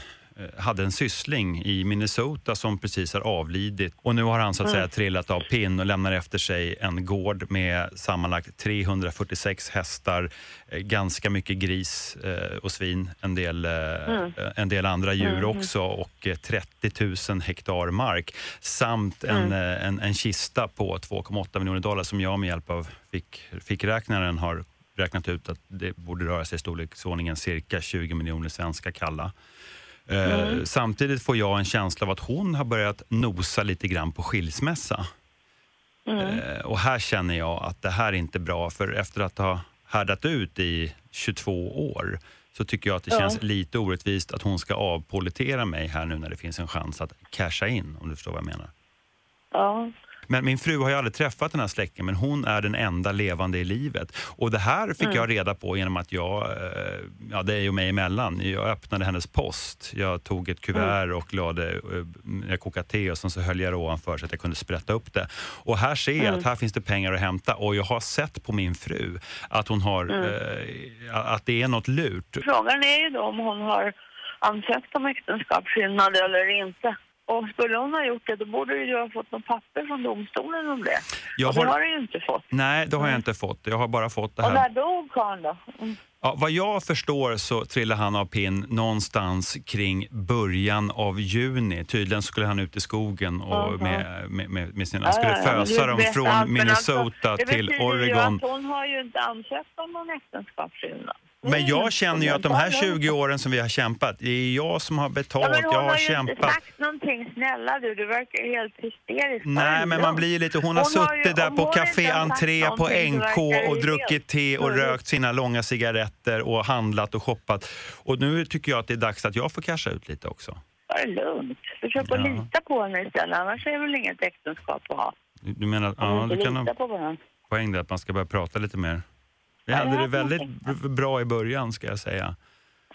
hade en syssling i Minnesota som precis har avlidit. Och nu har han så att Mm. säga trillat av pinn och lämnar efter sig en gård med sammanlagt 346 hästar, eh, ganska mycket gris eh, och svin, en del, eh, Mm. eh, en del andra djur Mm. också och eh, 30 000 hektar mark samt en, eh, en, en kista på 2,8 miljoner dollar som jag med hjälp av fick, fickräknaren har räknat ut att det borde röra sig i storleksordningen cirka 20 miljoner svenska kalla. Eh, Mm. Samtidigt får jag en känsla av att hon har börjat nosa lite grann på skilsmässa. Mm. Eh, Och här känner jag att det här är inte bra för efter att ha härdat ut i 22 år så tycker jag att det Ja. känns lite orättvist att hon ska avpolitera mig här nu när det finns en chans att casha in om du förstår vad jag menar. Ja. Men min fru har ju aldrig träffat den här släkten men hon är den enda levande i livet. Och det här fick Mm. jag reda på genom att jag, eh, ja det är ju mig emellan, jag öppnade hennes post. Jag tog ett kuvert Mm. och lade, eh, jag kokade te och sen så höll jag det ovanför så att jag kunde sprätta upp det. Och här ser jag Mm. att här finns det pengar att hämta och jag har sett på min fru att hon har, Mm. eh, att det är något lurt. Frågan är ju då om hon har ansökt om äktenskapsskillnad eller inte. Och skulle hon ha gjort det, då borde ju du ha fått något papper från domstolen om det. Jag och det har- har du ju inte fått. Nej, det har jag inte fått. Jag har bara fått det Och här. när dog karln då? Mm. Ja, vad jag förstår så trillar han av pinn någonstans kring början av juni. Tydligen skulle han ut i skogen och med, med, med, med sina... Han skulle ja, fösa dem från alltså, Minnesota det till betyder ju Oregon. att hon har ju inte ansökt om någon äktenskapsskillnad. Men jag känner ju att de här 20 åren som vi har kämpat, det är jag som har Ja, betalt, men hon jag har har ju inte kämpat. sagt någonting. Snälla du, du verkar helt hysterisk. Nej, men man blir lite... Hon har Hon har suttit där på hon Café har Entré på NK och druckit te och rökt sina långa cigaretter och handlat och shoppat. Och nu tycker jag att det är dags att jag får casha ut lite också. Ta det lugnt. Försök att Ja. lita på henne istället. Annars är det väl inget äktenskap att ha. Du menar, ja, du kan ha poäng där att man ska börja prata lite mer. Vi hade det väldigt bra i början ska jag säga.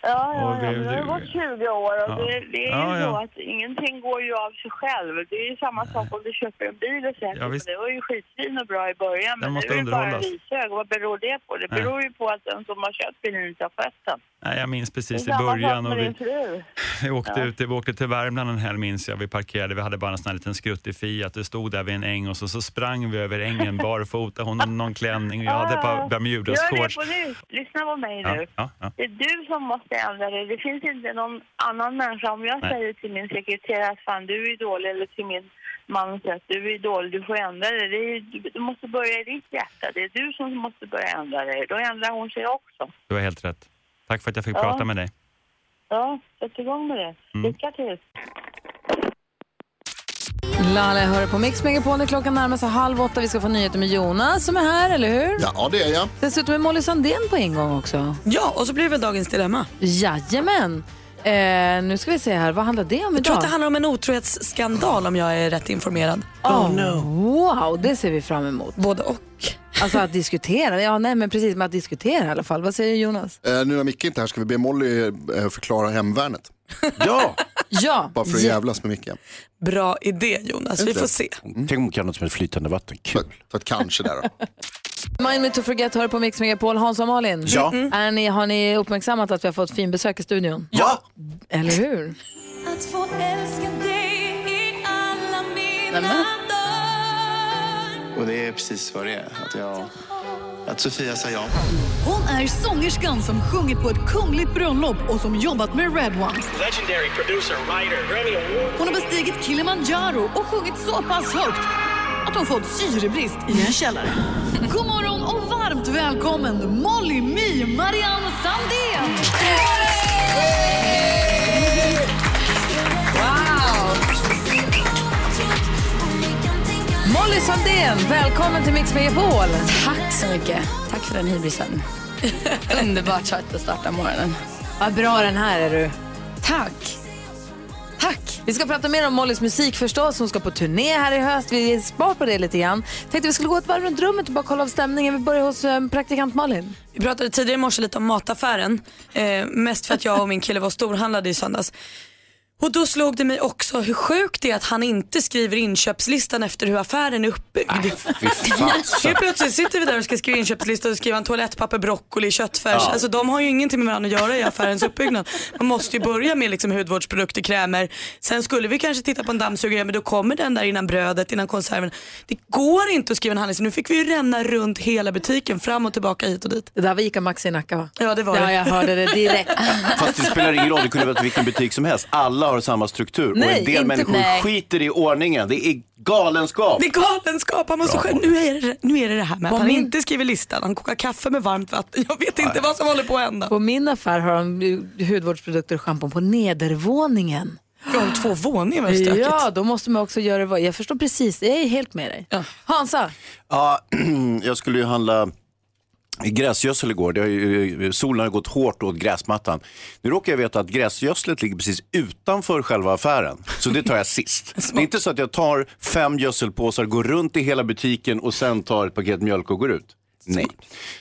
Ja, ja, Och ja. men det har gått 20 år och Ja. det, det är Ja, ju så att ingenting går ju av sig själv. Det är ju samma sak om du köper en bil och säkert. Ja, visst. det var ju skitfin och bra i början men måste nu är det bara rishög. Vad beror det på? Det beror ju på att den som har köpt bilen inte har skött den. Nej, jag minns Det precis i början. Och vi, vi, åkte Ja. ut, vi åkte till Värmland en helg minns jag. Vi parkerade, vi hade bara en sån här liten skruttig Fiat. Det stod där vid en äng och så, så sprang vi över ängen barfota. Hon hade någon klänning och jag hade ett par Gör det Bermudas-shorts. på nu. Lyssna på mig nu. Det är du som måste ändra dig. Det finns inte någon annan människa. Om jag Nej. säger till min sekreterare att fan du är dålig eller till min man säger att du är dålig, du får ändra dig. Det är, du, du måste börja i ditt hjärta. Det är du som måste börja ändra dig. Då ändrar hon sig också. Du har helt rätt. Tack för att jag fick Ja. prata med dig. Ja, sätt igång med det. Mm. Lycka till. Lale hör på Mix Megapol när klockan närmar sig halv åtta. Vi ska få nyheter med Jonas som är här, eller hur? Ja, det är jag. Dessutom är Molly Sandén på ingång också. Ja, och så blir det väl dagens dilemma. Jajamän. Eh, nu ska vi se här, vad handlar det om Jag idag? tror att det handlar om en otrohetsskandal om jag är rätt informerad. Oh, Wow, det ser vi fram emot. Både och. Alltså att diskutera, ja nej men precis med att diskutera i alla fall. Vad säger Jonas? Eh, nu när Micke inte är här ska vi be Molly eh, förklara hemvärnet. Ja! Ja. Bara för att jävlas med Micke. Bra idé Jonas, vi får se. Tänk om hon kan något som ett flytande vatten. Kul. Så att kanske där då. Mind me to forget hör på Mix Megapol. Hans och Malin, Ja. är ni, har ni uppmärksammat att vi har fått fin besök i studion? Ja! Eller hur? Att få älska dig i alla mina Nämen. Och det är precis vad det är. Att, jag, att Sofia sa ja. Hon är sångerskan som sjungit på ett kungligt bröllop och som jobbat med Red One. Legendary producer, writer, Grammy Award. Hon har bestigit Kilimanjaro och sjungit så pass högt att hon fått syrebrist i en källare. God morgon och varmt välkommen Molly Mi Marianne Sandén! Molly Sandén, välkommen till Mix Megapol. Tack så mycket. Tack för den hybrisen. Underbart sätt att starta morgonen. Vad bra den här är du. Tack. Tack. Vi ska prata mer om Mollys musik förstås. Hon ska på turné här i höst. Vi spar på det lite grann. Tänkte vi skulle gå ett varv runt rummet och bara kolla av stämningen. Vi börjar hos eh, praktikant Malin. Vi pratade tidigare i morse lite om mataffären. Eh, mest för att jag och min kille var storhandlade i söndags. Och då slog det mig också hur sjukt det är att han inte skriver inköpslistan efter hur affären är uppbyggd. Helt plötsligt sitter vi där och ska skriva inköpslista och skriva en toalettpapper, broccoli, köttfärs. Ja. Alltså de har ju ingenting med varandra att göra i affärens uppbyggnad. Man måste ju börja med liksom hudvårdsprodukter, krämer. Sen skulle vi kanske titta på en dammsugare men då kommer den där innan brödet, innan konserven. Det går inte att skriva en handlista. Nu fick vi ju ränna runt hela butiken, fram och tillbaka hit och dit. Det där var Ica Maxi i Nacka va? Ja det var Ja, det. jag hörde det direkt. Fast det spelar ingen roll, det kunde vara vilken butik som helst. Alla har samma struktur och Nej, en del inte- människor nej. skiter i ordningen. Det är galenskap. Det är galenskap. Han måste själv, nu, är det, nu är det det här med På att han min- inte skriver listan. Han kokar kaffe med varmt vatten. Jag vet inte vad som håller på att hända. På min affär har de ju hudvårdsprodukter och schampo på nedervåningen. Har två våningar, vad stökigt. Ja, då måste man också göra det. Jag förstår precis, jag är helt med dig. Hansa, Ja, jag skulle ju handla gräsgödsel igår. Det har ju, solen har gått hårt åt gräsmattan. Nu råkar jag veta att gräsgödslet ligger precis utanför själva affären. Så det tar jag sist. Det är inte så att jag tar fem gödselpåsar, går runt i hela butiken och sen tar ett paket mjölk och går ut. Nej.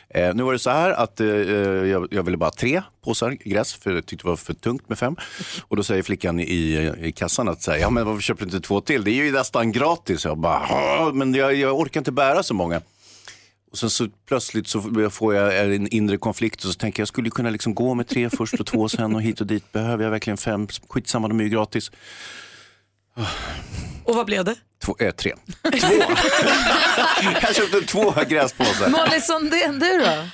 Eh, nu var det så här att eh, jag, jag ville bara ha tre påsar gräs för jag tyckte det var för tungt med fem. Och då säger flickan i, i kassan att så här, ja men varför köper du inte två till? Det är ju nästan gratis. Jag bara, "Ja, men jag, jag orkar inte bära så många. Och sen så plötsligt så får jag en inre konflikt och så tänker jag, jag skulle kunna liksom gå med tre först och två sen och hit och dit. Behöver jag verkligen fem? Skitsamma, de är ju gratis. Och vad blev det? Två, äh, tre. Två. jag köpte två gräspåsar. Molly Sundén, du då?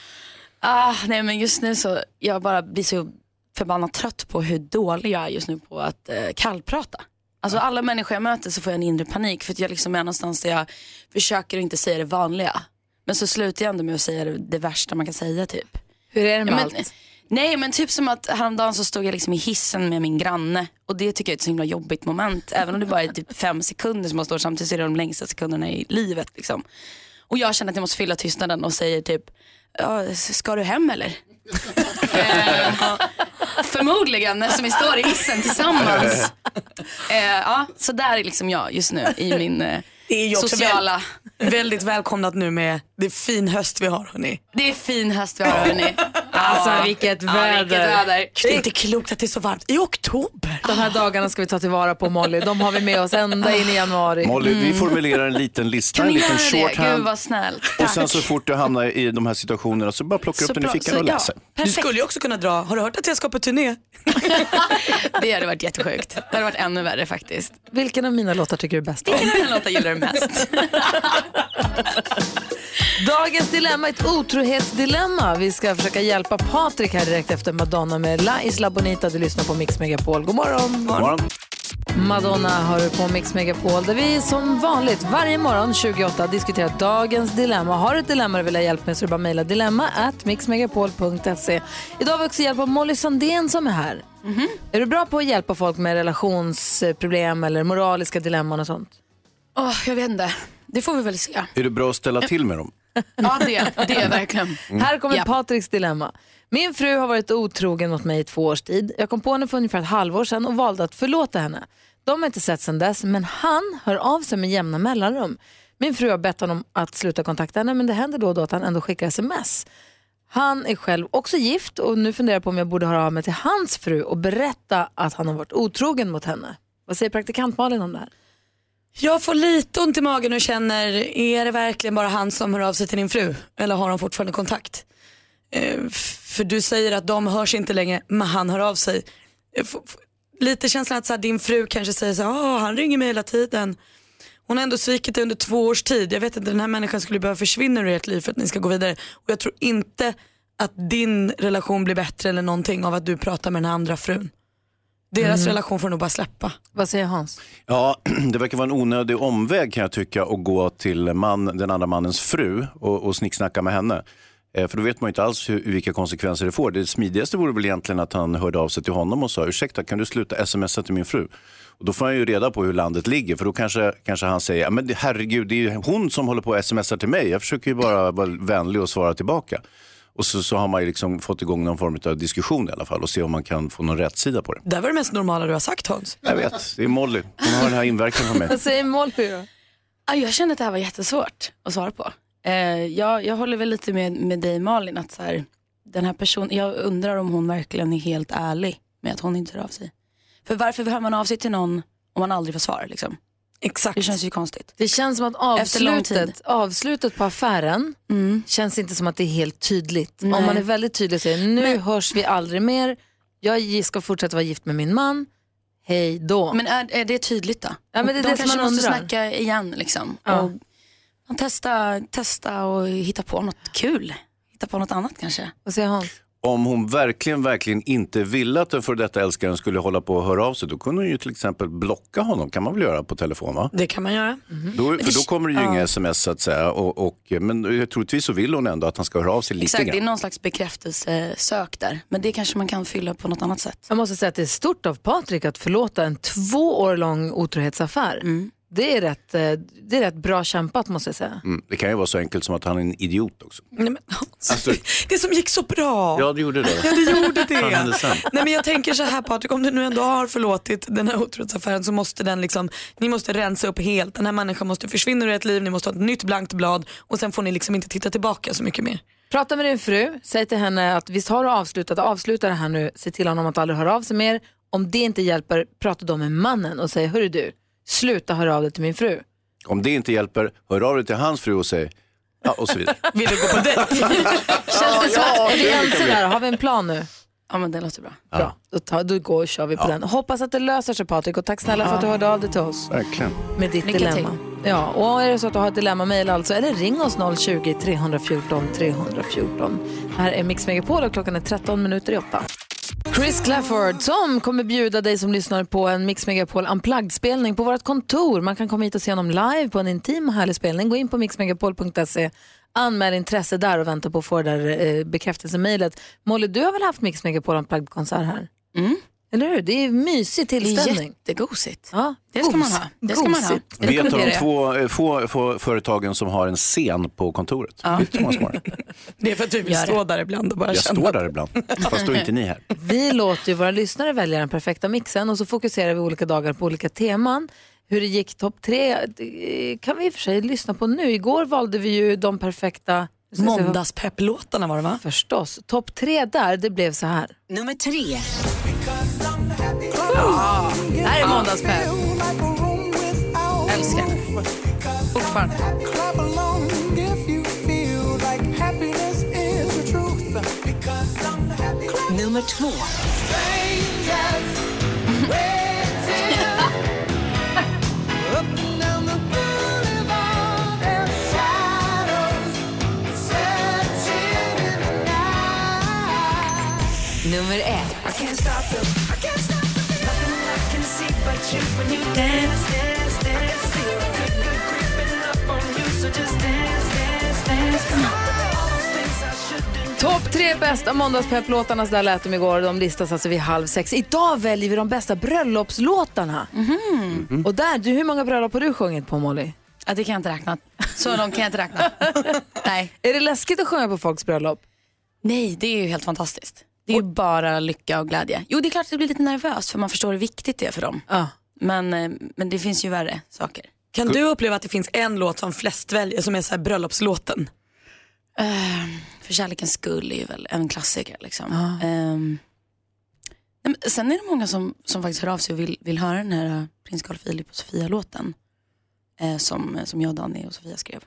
Ah, nej men just nu så, jag bara blir så förbannat trött på hur dålig jag är just nu på att eh, kallprata. Alltså alla människor jag möter så får jag en inre panik för att jag liksom är någonstans där jag försöker att inte säga det vanliga. Men så slutar jag ändå med att säga det, det värsta man kan säga typ. Hur är det med Ja, men, allt? Nej men typ som att häromdagen så stod jag liksom i hissen med min granne och det tycker jag är ett så himla jobbigt moment. Även om det bara är typ fem sekunder som man står samtidigt så är det de längsta sekunderna i livet. Liksom. Och jag känner att jag måste fylla tystnaden och säger typ, ska du hem eller? Eh, Förmodligen eftersom vi står i hissen tillsammans. Eh, ja, så där är liksom jag just nu i min eh, Det är ju också sociala... väl, väldigt välkomnat nu med det fin höst vi har hörni. Det är fin höst vi har hörni. Alltså vilket Ja, väder. vilket väder. Det är inte klokt att det är så varmt i oktober. De här dagarna ska vi ta tillvara på Molly. De har vi med oss ända in i januari. Molly, vi formulerar en liten lista, Kan en liten det? Gud shorthand. vad snällt. Och sen så fort du hamnar i de här situationerna så bara plockar Så upp den i fickan och ja. läser. Du skulle ju också kunna dra, har du hört att jag ska på turné? Det hade varit jättesjukt. Det hade varit ännu värre faktiskt. Vilken av mina låtar tycker du bäst om? Vilken av dina låtar gillar du mest? Dagens dilemma är ett otrohetsdilemma. Vi ska försöka hjälpa Patrik här direkt efter Madonna med La Isla Bonita. Du lyssnar på Mix Megapol. God morgon. God morgon. Madonna har du på Mix Megapol där vi som vanligt varje morgon 28 diskuterar dagens dilemma. Har du ett dilemma du vill ha hjälp med så är det bara att mejla dilemma at mixmegapol.se. Idag har vi också hjälp av Molly Sandén som är här. Är du bra på att hjälpa folk med relationsproblem eller moraliska dilemman och sånt? Åh, jag vet inte. Det får vi väl se. Är du bra att ställa till med dem? Ja, det, det är verkligen. Här kommer Ja. Patriks dilemma. Min fru har varit otrogen mot mig i två års tid. Jag kom på henne för ungefär ett halvår sedan och valde att förlåta henne. De har inte sett sedan dess, men han hör av sig med jämna mellanrum. Min fru har bett honom att sluta kontakta henne, men det händer då och då att han ändå skickar sms. Han är själv också gift och nu funderar jag på om jag borde höra av mig till hans fru och berätta att han har varit otrogen mot henne. Vad säger praktikant Malin om det här? Jag får lite ont i magen och känner, är det verkligen bara han som hör av sig till din fru? Eller har de fortfarande kontakt? Eh, för du säger att de hörs inte längre, men han hör av sig. Eh, lite känslan att så här, din fru kanske säger så här, ah, han ringer mig hela tiden. Hon har ändå svikit dig under två års tid. Jag vet inte, den här människan skulle behöva försvinna ur ert liv för att ni ska gå vidare. Och jag tror inte att din relation blir bättre eller någonting av att du pratar med den här andra frun. Deras Mm. relation får nog bara släppa. Vad säger Hans? Ja, det verkar vara en onödig omväg kan jag tycka att gå till man, den andra mannens fru och, och snicksnacka med henne. Eh, För då vet man inte alls hur, vilka konsekvenser det får. Det smidigaste vore väl egentligen att han hörde av sig till honom och sa ursäkta kan du sluta smsa till min fru? Och då får han ju reda på hur landet ligger för då kanske, kanske han säger "Ja, men herregud det är ju hon som håller på att smsa till mig. Jag försöker ju bara vara vänlig och svara tillbaka. Och så, så har man ju liksom fått igång någon form av diskussion i alla fall och se om man kan få någon rätsida på det. Det var det mest normala du har sagt Hans. Jag vet, det är Molly. Hon har den här inverkan på mig. Vad säger Molly då? Ja, jag kände att det här var jättesvårt att svara på. Eh, jag, jag håller väl lite med, med dig Malin, att så här, den här personen, jag undrar om hon verkligen är helt ärlig med att hon inte hör av sig. För varför hör man av sig till någon om man aldrig får svar? Liksom? Exakt. Det känns ju konstigt. Det känns som att avslutet, avslutet på affären känns inte som att det är helt tydligt. Nej. Om man är väldigt tydlig och säger nu hörs vi aldrig mer, jag ska fortsätta vara gift med min man, hej då. Men är, är det tydligt då? Ja, men det är De det som kanske man måste undrar. snacka igen liksom. Ja. Och man testa, testa och hitta på något kul. Hitta på något annat kanske. Vad säger Hans? Om hon verkligen, verkligen inte ville att den för detta älskaren skulle hålla på och höra av sig, då kunde hon ju till exempel blocka honom. kan man väl göra på telefon va? Det kan man göra. Då, för då kommer det ju Ja. inga sms så att säga. Och, och, men troligtvis så vill hon ändå att han ska höra av sig lite Exakt, det är grann. någon slags bekräftelsesök där. Men det kanske man kan fylla på något annat sätt. Jag måste säga att det är stort av Patrik att förlåta en två år lång otrohetsaffär. Det, är rätt, eh, det är rätt bra kämpat måste jag säga. Mm, det kan ju vara så enkelt som att han är en idiot också. Nej, men, Alltså, det som gick så bra. ja, det gjorde det. Ja, det gjorde det. Nej, men jag tänker så här Patrik, om du nu ändå har förlåtit den här otrohetsaffären så måste den liksom, ni måste rensa upp helt. Den här människan måste försvinna ur ert liv, ni måste ha ett nytt blankt blad och sen får ni liksom inte titta tillbaka så mycket mer. Prata med din fru, säg till henne att visst har du avslutat, avsluta det här nu, se till honom att aldrig höra av sig mer. Om det inte hjälper, prata då med mannen och säg, hörru du, sluta höra av dig till min fru. Om det inte hjälper, hör av dig till hans fru och säg, ja och så vidare. Vill du gå på dejt? Känns det så? ja, är vi kan ense där? Har vi en plan nu? Ja men det låter bra. Bra, då, tar, då går och kör vi på den. Hoppas att det löser sig Patrik och tack snälla för att du hörde av dig till oss Verkligen. med ditt Lycka dilemma. Ja, och är det så att du har ett dilemma, mejla alltså eller ring oss 020-314 314. Det här är Mix Megapol och klockan är 13 minuter i 8. Chris Clafford som kommer bjuda dig som lyssnar på en Mix Megapol Unplugged-spelning på vårt kontor. Man kan komma hit och se honom live på en intim och härlig spelning. Gå in på mixmegapol.se, anmäl intresse där och vänta på att få det där eh, bekräftelsemejlet. Molly, du har väl haft Mix Megapol Unplugged-konsert här? Mm. Eller hur? Det är en mysig Det är tillställning. jättegosigt. Ja, Det ska man ha. Det ska man ha. Vi är ett av de två, eh, få, få företagen som har en scen på kontoret. Ja. Det är det. Är för att du vill stå där ibland och bara Jag känna. står där ibland, fast då är inte ni här. Vi låter ju våra lyssnare välja den perfekta mixen och så fokuserar vi olika dagar på olika teman. Hur det gick topp tre kan vi i och för sig lyssna på nu. Igår valde vi ju de perfekta Måndagspepplåtarna var det va? Förstås. Topp tre där, det blev så här. Nummer tre. Ja, det här är måndagspepp. Älskar det. Fortfarande. Nummer två. Nummer ett. Topp tre bästa måndagspepplåtarna, så där lät de igår. De listas alltså vid halv sex. Idag väljer vi de bästa bröllopslåtarna. Mhm. Och där, du, hur många bröllop har du sjungit på Molly? Ja, det kan jag inte räkna. Så långt kan jag inte räkna. Nej. Är det läskigt att sjunga på folks bröllop? Nej, det är ju helt fantastiskt. Det är ju bara lycka och glädje. Jo, det är klart att det blir lite nervöst för man förstår hur viktigt det är för dem. Ja. Men, eh, men det finns ju värre saker. Kan du uppleva att det finns en låt som flest väljer som är så här bröllopslåten? Uh, för kärlekens skull är ju väl en klassiker. Liksom. Ja. Ehm, nej, men sen är det många som, som faktiskt hör av sig och vill, vill höra den här eh, Prins Carl Philip och Sofia-låten. eh, som, som jag, Danny och Sofia skrev.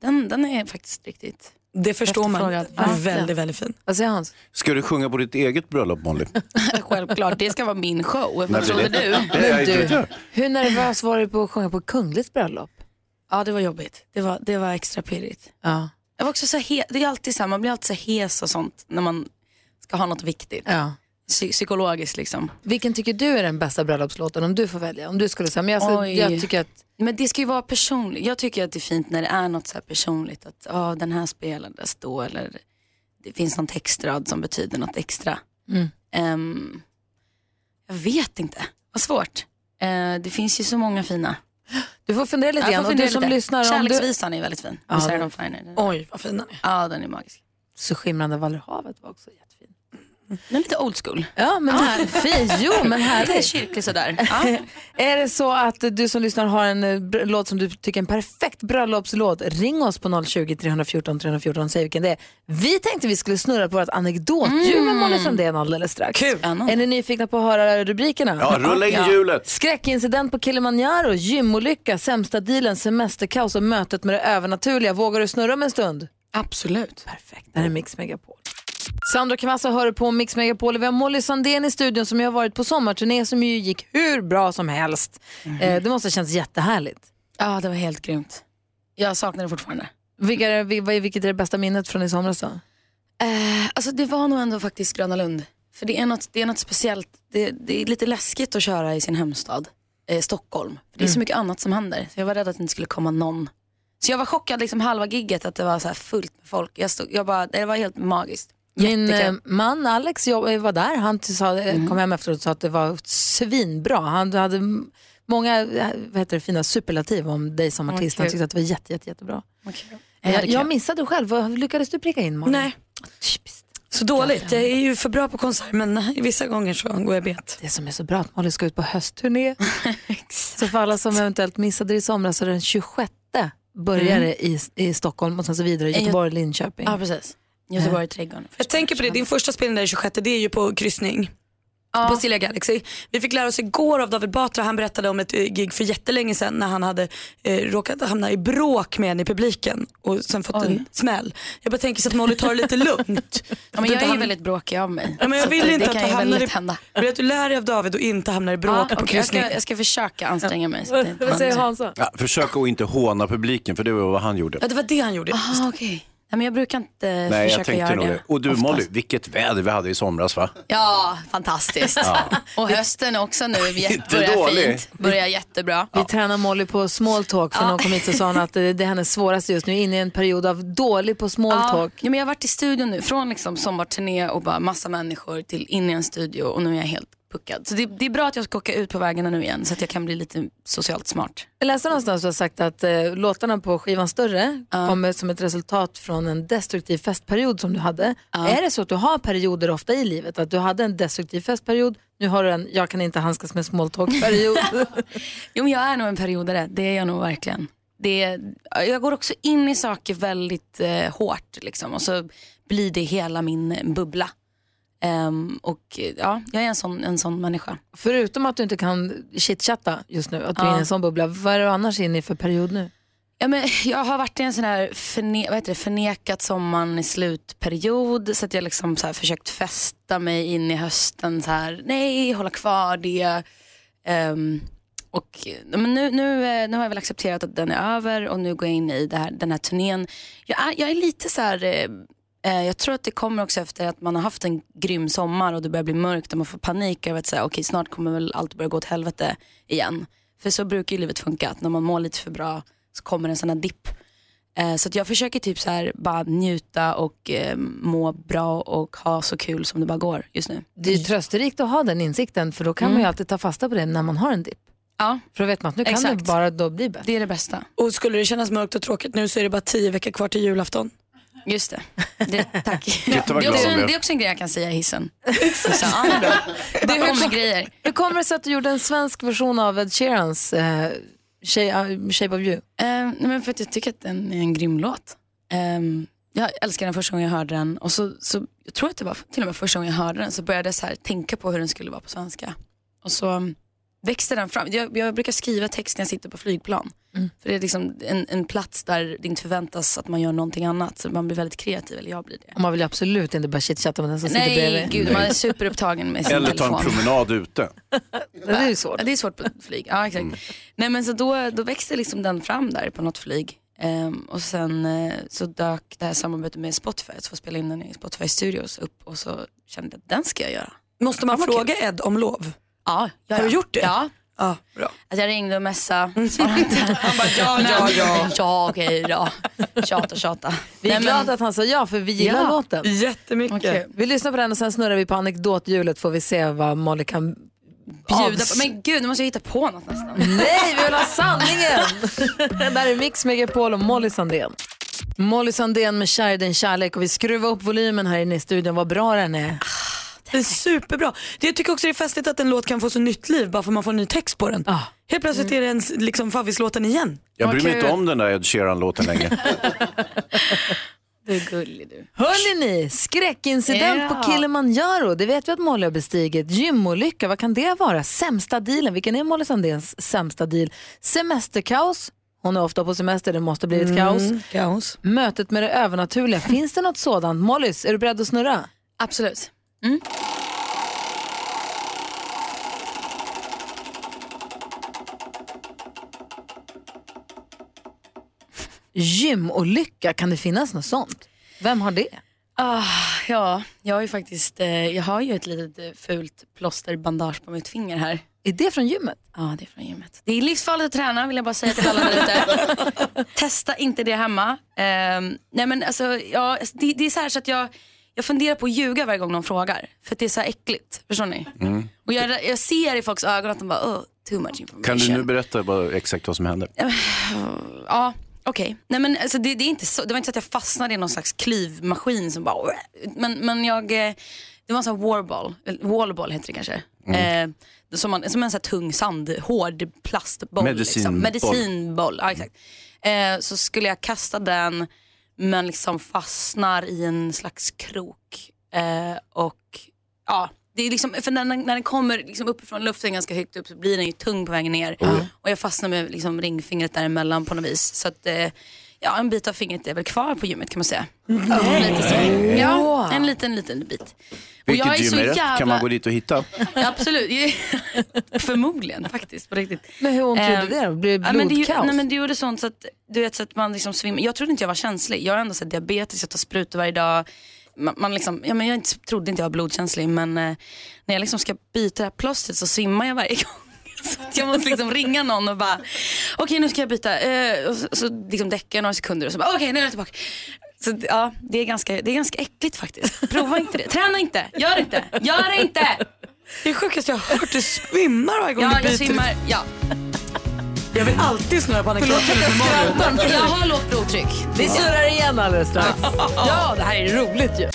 Den, den är faktiskt riktigt Det förstår man. Ja. Väldigt, väldigt fin. Vad säger Hans? Ska du sjunga på ditt eget bröllop Molly? Självklart, det ska vara min show. Vad trodde du? vet Du, hur nervös var du på att sjunga på kungligt bröllop? Ja, det var jobbigt. Det var, det var extra pirrigt. Ja. Jag var också så he- det är alltid så här, man blir alltid så hes och sånt när man ska ha något viktigt. ja. Psy- psykologiskt liksom. Vilken tycker du är den bästa bröllopslåten om du får välja? Om du skulle säga, men jag, jag tycker att Men det ska ju vara personligt. Jag tycker att det är fint när det är något så här personligt. Att ja, den här spelades då eller det finns någon textrad som betyder något extra. Mm. Ehm, jag vet inte, vad svårt. Eh, det finns ju så många fina. du får fundera lite grann. Och fundera du som liter. lyssnar, om du, Kärleksvisan är väldigt fin. Ja, Sarah Finer. Oj, vad fin den är. Ja, den är magisk. Så skimrande Vallerhavet var också jättefint. Den är lite old school. Ja, men här, jo, men Lite härligt. kyrklig sådär. Ja. är det så att du som lyssnar har en eh, br- låt som du tycker är en perfekt bröllopslåt, ring oss på 020 314 314 och säg vilken det är. Vi tänkte vi skulle snurra på vårt anekdotdjur med Molly Sandén alldeles strax. Kul. Är ni nyfikna på att höra rubrikerna? Ja, rulla in hjulet. Skräckincident på Kilimanjaro, gymolycka, sämsta dealen, semesterkaos och mötet med det övernaturliga. Vågar du snurra om en stund? Absolut. Perfekt, det här är Mix Megapol. Sandra Cavazza hör på Mix Megapol. Vi har Molly Sandén i studion som ju har varit på sommarturné som ju gick hur bra som helst. Eh, det måste ha känts jättehärligt. Ja, det var helt grymt. Jag saknar det fortfarande. Vilka är, vilket är det bästa minnet från i somras då? Eh, alltså det var nog ändå faktiskt Gröna Lund. För det är något, det är något speciellt. Det, det är lite läskigt att köra i sin hemstad, eh, Stockholm. För det är så Mm. mycket annat som händer. Så jag var rädd att det inte skulle komma någon. Så jag var chockad liksom halva gigget att det var så här fullt med folk. Jag stod, jag bara, det var helt magiskt. Min Jättekul. eh, man Alex eh, var där. Han sa, eh, kom hem efteråt och sa att det var svinbra. Han hade många eh, vad heter det, fina superlativ om dig som artist. Han kul. tyckte att det var jätte, jätte, jättebra. Jag Jag, jag missade själv. Lyckades du pricka in Malin? Nej. Så dåligt. Jag är ju för bra på konsert men vissa gånger så går jag bet. Det som är så bra att Molly ska ut på höstturné. så för alla som eventuellt missade det i somras så är den 26 börjar Mm. det i, i Stockholm och sen så vidare i Göteborg, Linköping. Ja precis. Göteborg, Trädgården. Jag tänker på det, din första spelning där i 26 det är ju på kryssning. På Silja Galaxy. Vi fick lära oss igår av David Batra, han berättade om ett eh, gig för jättelänge sedan när han hade eh, råkat hamna i bråk med en i publiken och sen fått en smäll. Jag bara tänker så att Molly tar det lite lugnt. Ja, men jag är ju väldigt bråkig av mig. Ja, men jag vill inte det att kan du ju hamnar väldigt i, hända. jag vill att du lär dig av David och inte hamnar i bråk Ja, på jag, kryssning. ska, jag ska försöka anstränga mig. Det inte händer. Ja, försök att inte håna publiken för det var vad han gjorde. Ja, det var det han gjorde. Aha, okej. Nej, men jag brukar inte Nej, försöka jag göra nog det. det. Och du Molly, vilket väder vi hade i somras va? Ja, fantastiskt. Ja. Och hösten också nu Inte börjar dålig. fint. Börjar jättebra. Vi tränar Molly på small talk för Ja. någon kom hit och sa att det det är hennes svåraste just nu, inne i en period av dålig på small Ja, talk. ja, men jag har varit i studion nu, från liksom sommarturné och bara massa människor till in i en studio och nu är jag helt puckad. Så det, det är bra att jag ska åka ut på vägarna nu igen så att jag kan bli lite socialt smart. Jag läste någonstans att du har sagt att eh, låtarna på skivan Större kommer som ett resultat från en destruktiv festperiod som du hade. Är det så att du har perioder ofta i livet? Att du hade en destruktiv festperiod, nu har du en jag kan inte handskas med small talk-period. Jo men jag är nog en periodare, det är jag nog verkligen. Det är, jag går också in i saker väldigt eh, hårt liksom, och så blir det hela min bubbla. Ehm, och ja, jag är en sån, en sån människa. Förutom att du inte kan chitchatta just nu, att du är Ja. inne i en sån bubbla, vad är du annars inne i för period nu? Ja, men jag har varit i en sån här förne vad heter det, förnekat sommaren i slutperiod så att jag liksom så här försökt fästa mig in i hösten. Så här, nej, hålla kvar det. Ehm, och, men nu, nu, eh, nu har jag väl accepterat att den är över och nu går jag in i här, den här turnén. Jag är, jag är lite så här, eh, jag tror att det kommer också efter att man har haft en grym sommar och det börjar bli mörkt och man får panik över att säga okej snart kommer väl allt börja gå åt helvete igen. För så brukar ju livet funka, att när man mår lite för bra så kommer en sån här dipp. Eh, så att jag försöker typ så här bara njuta och eh, må bra och ha så kul som det bara går just nu. Det är ju trösterikt att ha den insikten för då kan Mm. man ju alltid ta fasta på det när man har en dipp. Ja. För då vet man att nu kan det bara då bli bättre. Det är det bästa. Och skulle det kännas mörkt och tråkigt nu så är det bara tio veckor kvar till julafton. Just det. det tack. Det, är också en, det är också en grej jag kan säga i hissen. Så, ja, det är bra. Det kommer grejer. Hur kommer det sig att du gjorde en svensk version av Ed Sheerans eh, Shape, uh, Shape of You? Eh, men för att jag tycker att den är en grym låt. Ehm, jag älskade den första gången jag hörde den och så, så jag tror att det var till och med första gången jag hörde den så började jag så här tänka på hur den skulle vara på svenska. Och så växte den fram. Jag, jag brukar skriva text när jag sitter på flygplan. Mm. För det är liksom en, en plats där det inte förväntas att man gör någonting annat. Så man blir väldigt kreativ, eller jag blir det. Och man vill ju absolut inte bara chitchatta med den som sitter Nej, bredvid. gud, man är superupptagen med sin Eller ta telefon. en promenad ute. Det är ju svårt. Ja, det är svårt på flyg. Ja, exakt. Nej, men så då, då växte liksom den fram där på något flyg. Ehm, och sen eh, så dök det här samarbetet med Spotify, att få spela in den i Spotify Studios upp och så kände jag att den ska jag göra. Måste man fråga Ed om lov? Ja, ja, Har du gjort det? Ja. Ja, bra. Alltså jag ringde och messade, svarade inte. Han bara ja, ja, ja. Ja, okej, ja. Tjata, tjata. Vi är Nej, men- glada att han sa ja för vi gillar Ja. låten. Jättemycket. Okej, Vi lyssnar på den och sen snurrar vi på anekdothjulet får vi se vad Molly kan Bjuda på. Men gud, nu måste jag hitta på något nästan. Nej, vi vill ha sanningen! Där är Mix Megapol och Molly Sandén. Molly Sandén med Kär din kärlek och vi skruvar upp volymen här inne i studion. Vad bra den är. Det är superbra. Det- Jag tycker också det är festligt att en låt kan få så nytt liv bara för att man får en ny text på den. Helt plötsligt är det ens liksom, favvislåten igen. Jag bryr mig inte om den där Ed Sheeran-låten längre. Du är gullig du. Hörrni ni, skräckincident Ja. på Kilimanjaro. Det vet vi att Molly har bestigit. Gymolycka, vad kan det vara? Sämsta dealen, vilken är Molly Sandéns sämsta deal? Semesterkaos. Hon är ofta på semester, det måste bli ett Mm, kaos. kaos. Mötet med det övernaturliga, finns det något sådant? Mollys, är du beredd att snurra? Absolut. Gymolycka, kan det finnas något sånt? Vem har det? Ah, ja, jag har ju faktiskt eh, jag har ju ett litet eh, fult plåsterbandage på mitt finger här. Är det från gymmet? Ja, det är från gymmet. Det är livsfarligt att träna vill jag bara säga till alla där ute. Testa inte det hemma. Ehm, nej men alltså, ja, det, det är så här så att jag, jag funderar på att ljuga varje gång någon frågar. För att det är så här äckligt. Förstår ni? Mm. Och jag, jag ser i folks ögon att de bara, oh, too much information. Kan du nu berätta bara exakt vad som hände? Ja, okej. Nej men alltså det, det, är inte så, det var inte så att jag fastnade i någon slags klyvmaskin som bara... Men, men jag, eh, det var en sån här warball, wallball heter det kanske. Mm. Eh, som, man, som en sån här tung sand, hård plastboll. Liksom. Medicinboll. Medicinboll, ja exakt. Eh, så skulle jag kasta den men liksom fastnar i en slags krok. Eh, och ja, det är liksom, för när, den- när den kommer liksom uppifrån luften ganska högt upp så blir den ju tung på vägen ner. Och jag fastnar med liksom ringfingret däremellan på något vis. Så att, eh, ja, en bit av fingret är väl kvar på gymmet kan man säga. Lite så. Ja, en liten, liten bit. Och jag Vilket är så gym är det? jävla- Kan man gå dit och hitta? Absolut, Förmodligen faktiskt på riktigt. Men hur ont gjorde Ehm, det då? Blev det ja, men det, blodkaos? nej, men det gjorde sånt så att, du vet, så att man liksom svimmar. Jag trodde inte jag var känslig. Jag har ändå så här diabetes, jag tar sprutor varje dag. Man, man liksom, ja, men jag inte, trodde inte jag var blodkänslig men eh, när jag liksom ska byta det här plåstret så svimmar jag varje gång. Så jag måste liksom ringa någon och bara, okej nu ska jag byta. Eh, och så, så liksom däckar jag några sekunder och så bara, okej nu är jag tillbaka. Så ja, det är, ganska, det är ganska äckligt faktiskt. Prova inte det. Träna inte, gör inte, gör det inte. Det är sjukast jag har hört, du svimmar varje gång Ja, du jag byter. svimmar. Ja. Jag vill alltid snurra på anekdoter med Molly. Jag har lågt blodtryck. Vi surrar igen alldeles strax. Ja, det här är roligt ju.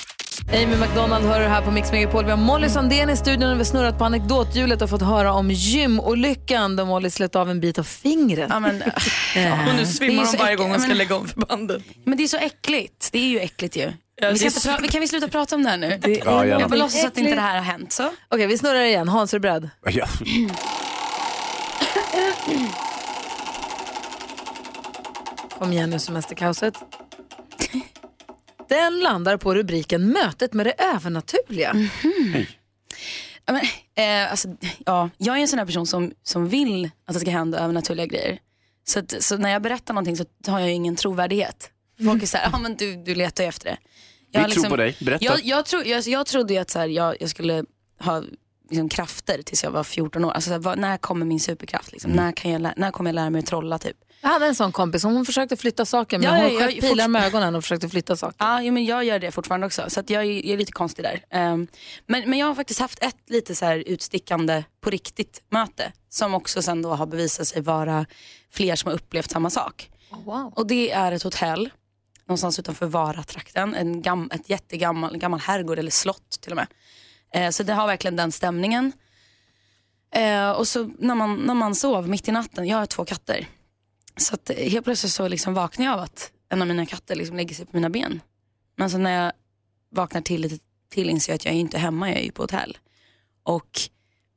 Amy McDonald hör du här på Mix Megapol. Vi har Molly Sandén i studion och vi har snurrat på anekdothjulet och fått höra om gymolyckan där Molly slet av en bit av fingret. Ja, men, Ja. Och nu svimmar hon varje gång hon ska men- lägga om förbandet. Men det är så äckligt. Det är ju äckligt ju. Ja, vi så- pra- kan vi sluta prata om det här nu? Det Ja, jag får låtsas att inte det här har hänt. Så. Okej, vi snurrar igen. Hans, är du beredd? Ja. Kom igen nu, semesterkaoset. Den landar på rubriken Mötet med det övernaturliga. Ja, men, eh, alltså, ja, jag är en sån här person som, som vill att det ska hända övernaturliga grejer. Så, att, så när jag berättar någonting så har jag ingen trovärdighet. Folk är såhär, ja men du, du letar ju efter det. Jag Vi har tror på dig. Berätta. Jag, jag, tro, jag, jag trodde ju att så här, jag, jag skulle ha liksom, krafter tills jag var 14 år. Alltså, så här, vad, när kommer min superkraft? Liksom? Mm. När, kan jag, när kommer jag lära mig att trolla? Typ? Jag hade en sån kompis, hon försökte flytta saker men Ja, hon ja, sköt pilar med ögonen och försökte flytta saker. Ja, jo, men jag gör det fortfarande också. Så att jag, är, jag är lite konstig där. Ehm, men, men jag har faktiskt haft ett lite så här utstickande på riktigt möte. Som också sen då har bevisat sig vara fler som har upplevt samma sak. Wow. Och det är ett hotell någonstans utanför Varatrakten. En gam, ett jättegammal gammal herrgård eller slott till och med. Eh, så det har verkligen den stämningen. Eh, och så när man, när man sov mitt i natten, jag har två katter. Så att eh, helt plötsligt så liksom vaknar jag av att en av mina katter liksom lägger sig på mina ben. Men så när jag vaknar till lite till inser jag att jag är inte hemma, jag är ju på hotell. Och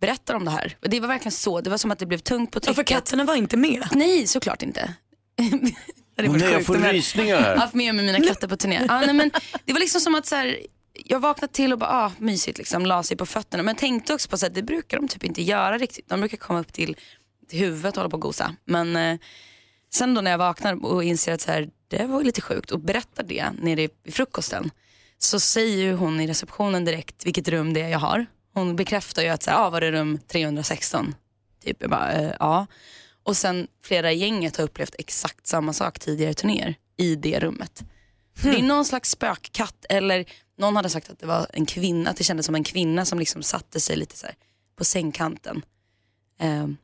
berättar om det här. Och det var verkligen så, det var som att det blev tungt på Ja, trycket. för katterna var inte med. Nej, såklart inte. Det nej, jag får jag- rysningar här. haft med mig mina katter på turné. Ja, nej, men det var liksom som att så här, jag vaknade till och bara, ah, mysigt liksom, la sig på fötterna. Men tänkte också på att det brukar de typ inte göra riktigt. De brukar komma upp till, till huvudet och hålla på och gosa. Men eh, sen då när jag vaknar och inser att så här, det var lite sjukt och berättar det nere i frukosten. Så säger hon i receptionen direkt vilket rum det är jag har. Hon bekräftar ju att så här, ah, var det rum 316? Typ, jag bara, eh, ja. Och sen flera i gänget har upplevt exakt samma sak tidigare turnéer i det rummet. Så Det är någon slags spökkatt eller någon hade sagt att det var en kvinna, att det kändes som en kvinna som liksom satte sig lite så på sängkanten. Ehm,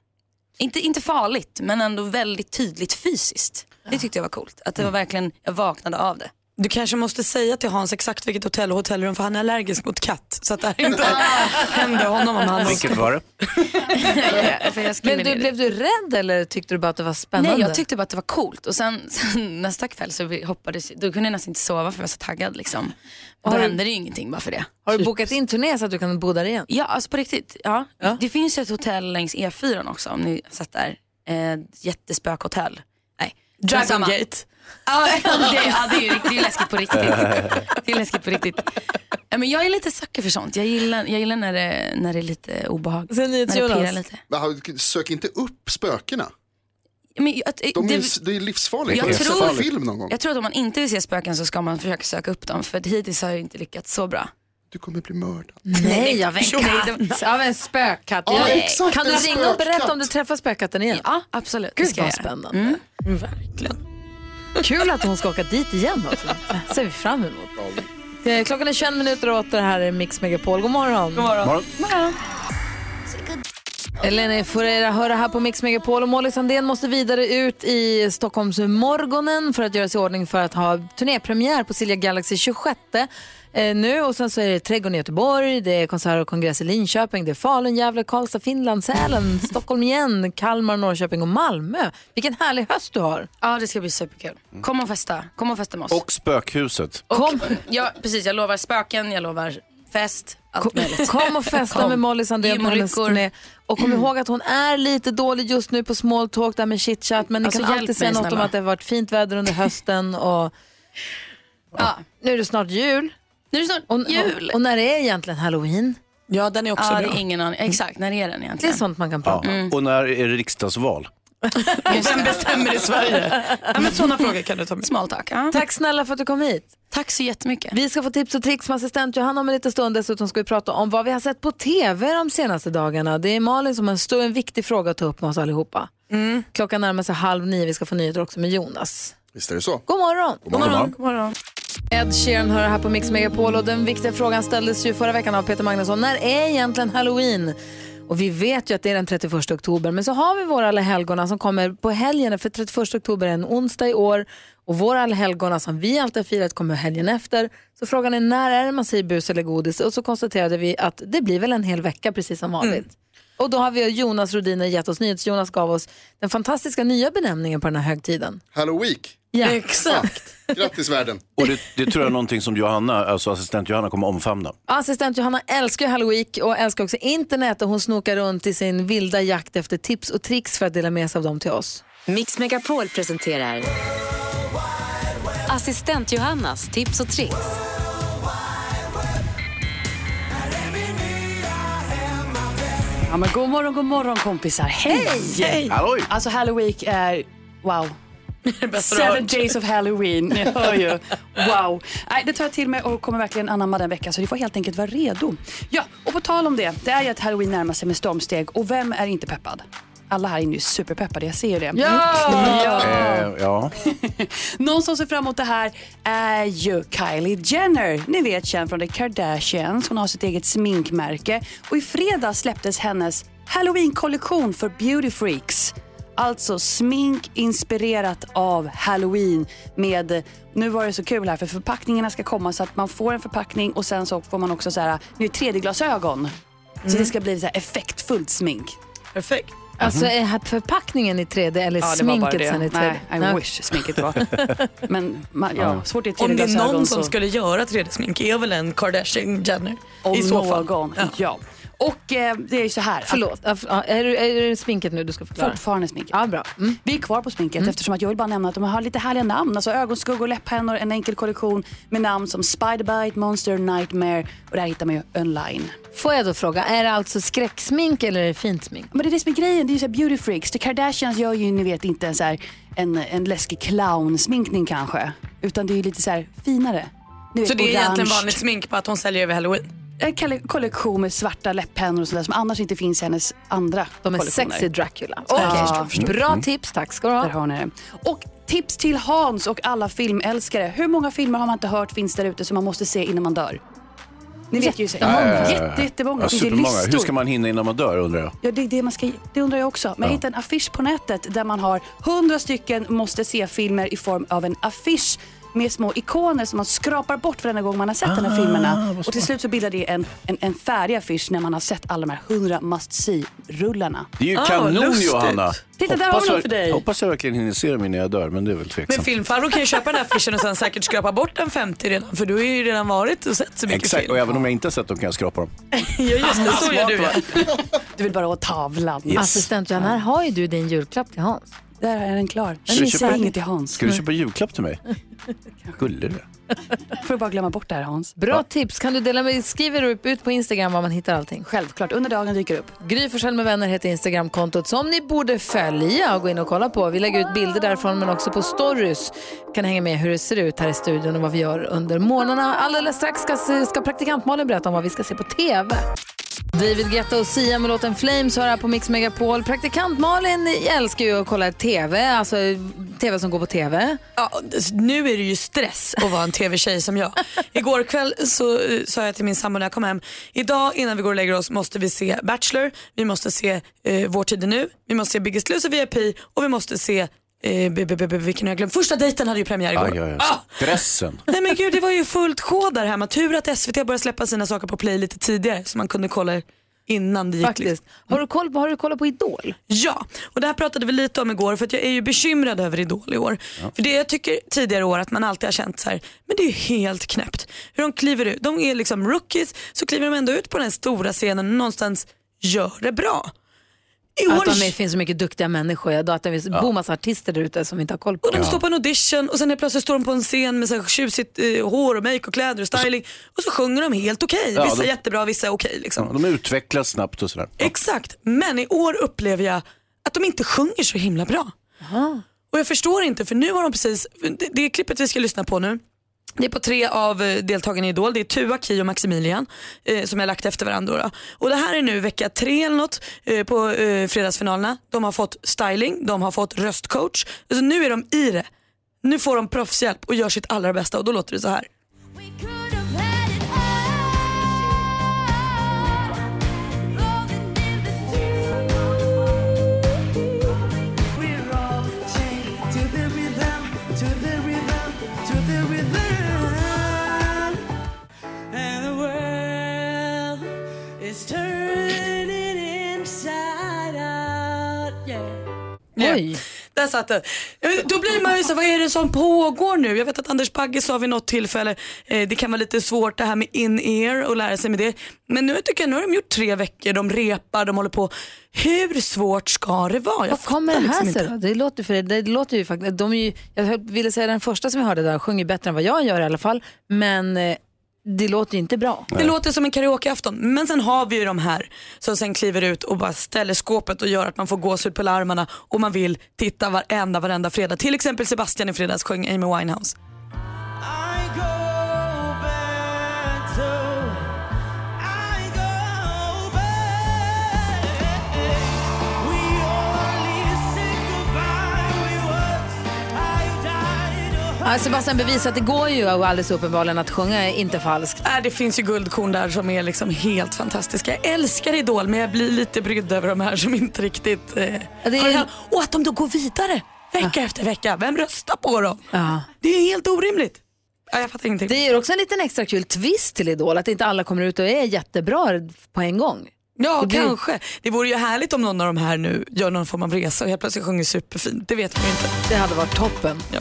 inte, inte farligt men ändå väldigt tydligt fysiskt. Det tyckte jag var coolt. Att det var verkligen, jag vaknade av det. Du kanske måste säga till Hans exakt vilket hotell och hotellrum för han är allergisk mot katt. Så att det här inte händer honom om han Vilket var det? Skrev Men du, blev du rädd eller tyckte du bara att det var spännande? Nej, jag tyckte bara att det var coolt. Och sen, sen nästa kväll så vi hoppades, då kunde jag nästan inte sova för jag var så taggad. Liksom. Och då Har hände det ju ingenting bara för det. Har du bokat in turné så att du kan bo där igen? Ja, alltså på riktigt. Ja. Det finns ju ett hotell längs E4 också om ni satt där. Eh, jättespökhotell. Nej. Dragon. Gate. Ja, det, ja, det, är, ju- det är läskigt på riktigt. Det är läskigt på riktigt. Ja, men jag är lite sucker för sånt. Jag gillar, jag gillar när, det, när det är lite obehagligt. Sen när det pirrar lite. Men Sök inte upp spökena. Men, att, De är, det- ju- det är livsfarligt. Jag sett tror- film någon gång? Jag tror att om man inte vill se spöken så ska man försöka söka upp dem. För hittills har jag inte lyckats så bra. Du kommer bli mördad. Nej, av en katt. Av en spökkatt. Ja, Jag- exakt, kan du en ring och berätta om du träffar spökkatten igen? Ja, absolut. det Gud ska vad jag spännande. Mm. Verkligen. Kul att hon ska åka dit igen också. Det ser vi fram emot. Eh, Klockan är 21 minuter och åtta. Det här är Mix Megapol. God morgon. God morgon. Eleni Foureira hör det här på Mix Megapol och Molly Sandén måste vidare ut i Stockholms morgonen för att göra sig i ordning för att ha turnépremiär på Silja Galaxy 26 eh, nu och sen så är det Trädgården i Göteborg, det är konsert och kongress i Linköping, det är Falun, Gävle, Karlstad, Finland, Sälen, Stockholm igen, Kalmar, Norrköping och Malmö. Vilken härlig höst du har. Ja, det ska bli superkul. Kom och festa. Kom och festa med oss. Och spökhuset. Kom. Ja, precis. Jag lovar spöken, jag lovar fest, allt möjligt. Kom och festa Kom. med Molly Sandén på hennes turné. Och kom ihåg att hon är lite dålig just nu på small talk där med chitchat men ni Alltså, kan alltid säga något om snälla. att det har varit fint väder under hösten och Ja. nu är det snart jul. Nu är det snart Och, jul. och, och när är egentligen halloween? Ja, den är också ja, bra. det är ingen aning. Exakt, när är den Det är egentligen? sånt man kan Ja. prata om. Och när är det riksdagsval? Vem bestämmer i Sverige? Ja, men sådana frågor kan du ta med. Small talk. Ja. Tack snälla för att du kom hit. Tack så jättemycket. Vi ska få tips och tricks med assistent Johanna om en liten stund. Dessutom ska vi prata om vad vi har sett på TV de senaste dagarna. Det är Malin som har en stor, en viktig fråga att ta upp med oss allihopa. Klockan närmar sig halv nio. Vi ska få nyheter också med Jonas. Visst är det så? God morgon! God morgon. God morgon. Ed Sheeran hör här på Mix Megapol och den viktiga frågan ställdes ju förra veckan av Peter Magnusson. När är egentligen halloween? Och vi vet ju att det är den 31 oktober, men så har vi våra allhelgona som kommer på helgen, för 31 oktober är en onsdag i år och våra allhelgona som vi alltid har firat kommer helgen efter. Så frågan är när är det man säger bus eller godis? Och så konstaterade vi att det blir väl en hel vecka precis som vanligt. Och då har vi Jonas Rodiner gett oss, NyhetsJonas gav oss den fantastiska nya benämningen på den här högtiden. Halloween. Ja. Exakt. Grattis världen. Och det, det tror jag är någonting som Johanna, alltså assistent Johanna kommer omfamna. Assistent Johanna älskar ju Halloween och älskar också internet och hon snokar runt i sin vilda jakt efter tips och tricks för att dela med sig av dem till oss. Mix Megapol presenterar Assistent Johannas tips och tricks. Ja, men god morgon, god morgon kompisar. Hej! Hej! Halloj! Alltså Halloween är, wow. Seven days of Halloween, ni hör ju. Wow. Nej, det tar jag till mig och kommer verkligen anamma den veckan så ni får helt enkelt vara redo. Ja, och på tal om det, det är ju att Halloween närmar sig med stormsteg och vem är inte peppad? Alla här inne är superpeppade, jag ser ju det. Ja! Eh, ja. Någon som ser fram emot det här är ju Kylie Jenner. Ni vet känd från The Kardashians. Hon har sitt eget sminkmärke och i fredags släpptes hennes Halloween-kollektion för beauty freaks. Alltså smink inspirerat av Halloween med, nu var det så kul här för förpackningarna ska komma så att man får en förpackning och sen så får man också så här, nu är 3D-glasögon. Så det ska bli så här effektfullt smink. Perfekt. Alltså är här förpackningen i 3D eller Ja, sminket sen i 3D? Nej, I wish sminket var. Men man, ja, fort det är Om det är 3D-glasögon någon som så... skulle göra 3D-smink är väl en Kardashian Jenner. Om I så fall. någon, ja. Och eh, det är ju så här. att- Förlåt, ja, är, är det sminket nu du ska förklara? Fortfarande sminket. Ja, bra. Mm. Vi är kvar på sminket eftersom att jag vill bara nämna att de har lite härliga namn. Alltså ögonskuggor, läpphennor, en enkel kollektion med namn som Spiderbite, Monster, Nightmare och det här hittar man ju online. Får jag då fråga, är det alltså skräcksmink eller är det fint smink? Men det är det som är grejen, det är ju så här beauty freaks. The Kardashians gör ju ni vet inte en, så här, en, en läskig clownsminkning kanske. Utan det är ju lite så här finare. Ni vet, Så det är egentligen orange. vanligt smink på att hon säljer över halloween? En kolle- kollektion med svarta läpppennor och sådär som annars inte finns i hennes andra De är sexy Dracula. Ja, Okej, Bra tips, tack ska du Där ha. har ni det. Och tips till Hans och alla filmälskare. Hur många filmer har man inte hört finns där ute som man måste se innan man dör? Ni vet ju Ja, ja, ja, ja. Jätte, jättemånga. Ja, supermånga. Hur ska man hinna innan man dör undrar jag. Ja, det, är det, man ska, det undrar jag också. Men Ja. hittade en affisch på nätet där man har hundra stycken måste se-filmer i form av en affisch med små ikoner som man skrapar bort varenda gång man har sett de Ah, här filmerna. Och till slut så bildar det en, en, en färdig affisch när man har sett alla de här hundra must see-rullarna. Det är ju kanon Johanna. Titta, där har Hoppas vi något jag- för dig. Hoppas jag verkligen hinner se dem innan jag dör, men det är väl Men tveksamt. filmfarbror kan ju köpa den här affischen och sen säkert skrapa bort en 50 redan för du har ju redan varit och sett så mycket Exakt, film. och även om jag inte har sett dem kan jag skrapa dem. Ja just det, så gör du ja. Du vill bara ha tavlan. Yes. Assistent Johanna, här har ju du din julklapp till Hans. Där är den klar. Ska du Jag köpa- inget till Hans. Ska du köpa julklapp till mig? Gullig du. Får du bara glömma bort det här Hans. Bra tips. Kan du dela med, skriver du upp ut på Instagram var man hittar allting? Självklart, under dagen dyker upp. Gry Forssell med vänner heter Instagramkontot som ni borde följa och gå in och kolla på. Vi lägger ut bilder därifrån men också på stories. Kan hänga med hur det ser ut här i studion och vad vi gör under morgnarna. Alldeles strax ska, ska praktikant Malin berätta om vad vi ska se på TV. David Guetta och Sia med låten Flames hör här på Mix Megapol. Praktikant Malin älskar ju att kolla TV, alltså TV som går på TV. Ja, nu är det ju stress att vara en tv-tjej som jag. Igår kväll så eh, sa jag till min sambo när jag kom hem, idag innan vi går och lägger oss måste vi se Bachelor, vi måste se eh, Vår tid är nu, vi måste se Biggest Loser VIP och vi måste se eh, b- b- b- vilken har jag glömt? Första dejten hade ju premiär igår. Aj, aj, aj. Ah! Stressen. Nej men gud det var ju fullt sjå där hemma. Tur att SVT började släppa sina saker på play lite tidigare så man kunde kolla innan det gick. Faktiskt. liksom. Har du koll på, har du kollat på Idol? Ja, och det här pratade vi lite om igår för att jag är ju bekymrad över Idol i år. För det jag tycker tidigare år att man alltid har känt så här, men det är ju helt knäppt. Hur de kliver ut, de är liksom rookies så kliver de ändå ut på den stora scenen och någonstans gör det bra. I Att år de är, finns så mycket duktiga människor. Ja. Att det finns Ja. massa artister där ute som vi inte har koll på. Och de står på en audition och sen helt plötsligt står de på en scen med så här tjusigt eh, hår och make och kläder och styling och så sjunger de helt okej. Ja, vissa de- jättebra, vissa okej. liksom. Ja, de utvecklas snabbt och sådär. Exakt, men i år upplever jag att de inte sjunger så himla bra. Och jag förstår inte för nu har de precis, det, det klippet vi ska lyssna på nu det är på tre av eh, deltagarna i Idol. Det är Tua, Ki och Maximilian eh, som jag lagt efter varandra. Då. Och det här är nu vecka tre eller något eh, på eh, fredagsfinalerna. De har fått styling, de har fått röstcoach. Alltså, nu är de i det. Nu får de proffshjälp och gör sitt allra bästa och då låter det så här. Oj. Där satt. Eh, Då blir man ju så, vad är det som pågår nu? Jag vet att Anders Bagge sa vid något tillfälle, eh, det kan vara lite svårt det här med in-ear och lära sig med det. Men nu tycker jag, nu har de gjort tre veckor, de repar, de håller på. Hur svårt ska det vara? Jag Vad kommer det här liksom sig då? Det låter, för det låter ju faktiskt, de är ju, jag ville säga den första som vi hörde där sjunger bättre än vad jag gör i alla fall. Men eh, det låter ju inte bra. Det låter som en karaokeafton. Men sen har vi ju de här som sen kliver ut och bara ställer skåpet och gör att man får gåshud på larmarna och man vill titta varenda, varenda fredag. Till exempel Sebastian i fredags sjöng Amy Winehouse. Ja, Sebastian bevisar att det går ju alldeles uppenbarligen att sjunga inte falskt. Äh, det finns ju guldkorn där som är liksom helt fantastiska. Jag älskar Idol men jag blir lite brydd över de här som inte riktigt... Eh, det är- Och att de då går vidare vecka efter vecka. Vem röstar på dem? Ja. Det är helt orimligt. Ja, jag fattar ingenting. Det ger också en liten extra kul twist till Idol, att inte alla kommer ut och är jättebra på en gång. Ja, Det blir- kanske. Det vore ju härligt om någon av de här nu gör någon form av resa och helt plötsligt sjunger superfint. Det vet man ju inte. Det hade varit toppen. Ja.